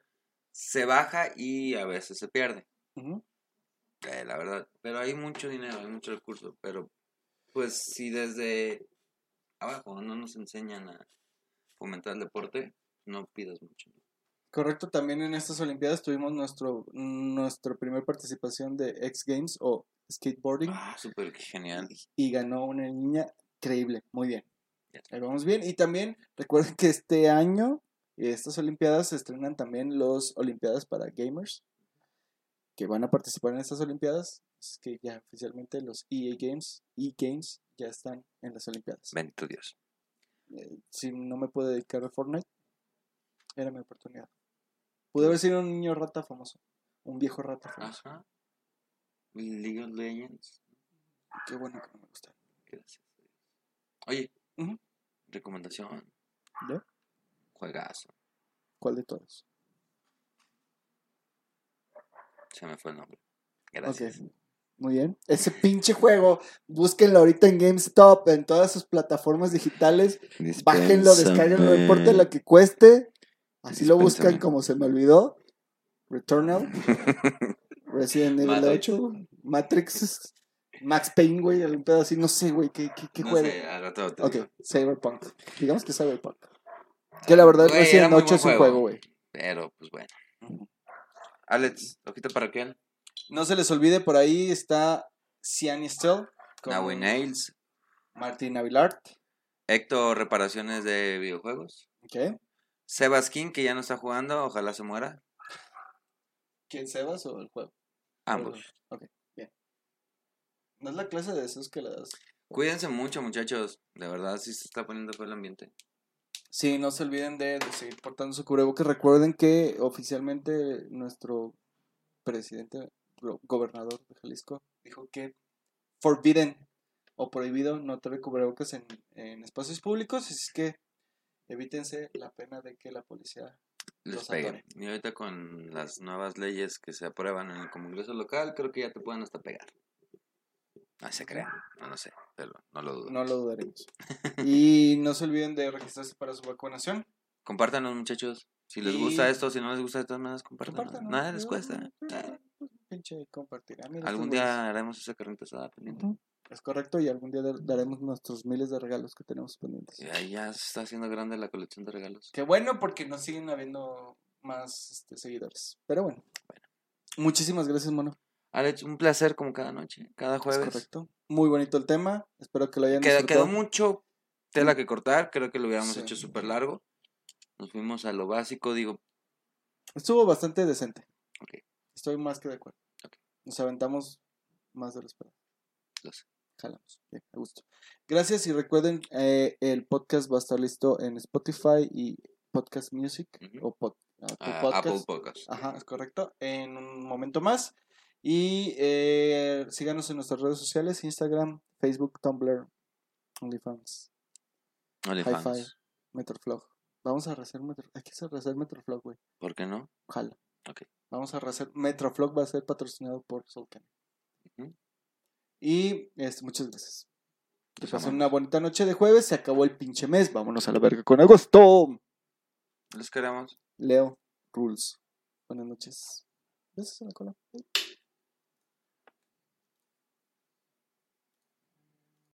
[SPEAKER 1] se baja y a veces se pierde. Eh, la verdad, pero hay mucho dinero, hay mucho recurso, pero pues si desde abajo no nos enseñan a fomentar el deporte, no pidas mucho.
[SPEAKER 2] Correcto, también en estas Olimpiadas tuvimos nuestro nuestra primera participación de X Games o skateboarding.
[SPEAKER 1] Ah, súper genial.
[SPEAKER 2] Y, ganó una niña increíble, muy bien. Ahí vamos bien. Y también recuerden que este año, estas Olimpiadas, se estrenan también los Olimpiadas para Gamers, que van a participar en estas Olimpiadas. Es que ya oficialmente los EA Games, E Games, ya están en las Olimpiadas.
[SPEAKER 1] Bendito Dios.
[SPEAKER 2] Eh, si no me puedo dedicar a Fortnite, era mi oportunidad. Pude haber sido un niño rata famoso. Un viejo rata famoso. Ajá.
[SPEAKER 1] League of Legends.
[SPEAKER 2] Qué bueno que no me gusta.
[SPEAKER 1] Gracias. Oye, recomendación.
[SPEAKER 2] ¿De?
[SPEAKER 1] Juegazo.
[SPEAKER 2] ¿Cuál de todos?
[SPEAKER 1] Se me fue el nombre. Gracias.
[SPEAKER 2] Muy bien. Ese pinche juego, búsquenlo ahorita en GameStop, en todas sus plataformas digitales. Bájenlo, descarguenlo, no importa lo que cueste. Así lo buscan como se me olvidó. Returnal. [LAUGHS] Resident Evil 8. Matrix. Max Payne, güey. Algún pedo así. No sé, güey. ¿Qué, qué, qué
[SPEAKER 1] no
[SPEAKER 2] juego?
[SPEAKER 1] Sé, al rato
[SPEAKER 2] ok, Cyberpunk. Digamos que Cyberpunk. Que la verdad wey, Resident 8 es un juego, güey.
[SPEAKER 1] Pero, pues bueno. Alex, ojito para quién.
[SPEAKER 2] No se les olvide, por ahí está Ciani Still.
[SPEAKER 1] Naui Nails.
[SPEAKER 2] Martín Avilart.
[SPEAKER 1] Héctor, reparaciones de videojuegos.
[SPEAKER 2] Ok.
[SPEAKER 1] Sebas King, que ya no está jugando, ojalá se muera.
[SPEAKER 2] ¿Quién, Sebas o el juego?
[SPEAKER 1] Ambos.
[SPEAKER 2] Ok, bien. ¿No es la clase de esos que le das?
[SPEAKER 1] Cuídense mucho, muchachos. De verdad, sí se está poniendo feo el ambiente.
[SPEAKER 2] Sí, no se olviden de, seguir portando su cubrebocas. Recuerden que oficialmente nuestro presidente, gobernador de Jalisco, dijo que forbidden o prohibido no traer cubrebocas en, en espacios públicos. Así es que evítense la pena de que la policía
[SPEAKER 1] les pegue. Y ahorita con las nuevas leyes que se aprueban en el Congreso local, creo que ya te pueden hasta pegar. No se crean, no, no sé, pero no lo dudo.
[SPEAKER 2] No lo dudaremos. [LAUGHS] y no se olviden de registrarse para su vacunación.
[SPEAKER 1] Compártanos, muchachos. Si les gusta esto, si no les gusta esto, nada, compártanos. Nada les cuesta.
[SPEAKER 2] Pinche compartir. Ah,
[SPEAKER 1] Algún día haremos esa carnita asada pendiente.
[SPEAKER 2] Es correcto, y algún día daremos nuestros miles de regalos que tenemos pendientes.
[SPEAKER 1] Y ahí ya se está haciendo grande la colección de regalos.
[SPEAKER 2] Qué bueno, porque nos siguen habiendo más este, seguidores. Pero bueno. bueno. Muchísimas gracias, mono.
[SPEAKER 1] Alex, un placer como cada noche, cada jueves.
[SPEAKER 2] Es correcto. Muy bonito el tema. Espero que lo hayan
[SPEAKER 1] Queda, Quedó mucho tela que cortar. Creo que lo hubiéramos hecho súper largo. Nos fuimos a lo básico, digo.
[SPEAKER 2] Estuvo bastante decente.
[SPEAKER 1] Ok.
[SPEAKER 2] Estoy más que de acuerdo.
[SPEAKER 1] Okay.
[SPEAKER 2] Nos aventamos más de lo esperado.
[SPEAKER 1] Lo sé.
[SPEAKER 2] Jalamos. Bien, me gusto. Gracias y recuerden, eh, el podcast va a estar listo en Spotify y Podcast Music o
[SPEAKER 1] Apple, Podcast.
[SPEAKER 2] Ajá, es correcto. En un momento más. Y eh, síganos en nuestras redes sociales, Instagram, Facebook, Tumblr, OnlyFans. Hi-Fi. Metroflog. Vamos a rehacer Metro... Hay que hacer rehacer Metroflog, güey.
[SPEAKER 1] ¿Por qué no?
[SPEAKER 2] Ojalá.
[SPEAKER 1] Ok.
[SPEAKER 2] Vamos a rehacer... Metroflog va a ser patrocinado por Solcan. Y este, muchas gracias. Que
[SPEAKER 1] Los
[SPEAKER 2] pasen una bonita noche de jueves. Se acabó el pinche mes. Vámonos a la verga con agosto.
[SPEAKER 1] Les queremos.
[SPEAKER 2] Leo Rules. Buenas noches. Besos en la cola.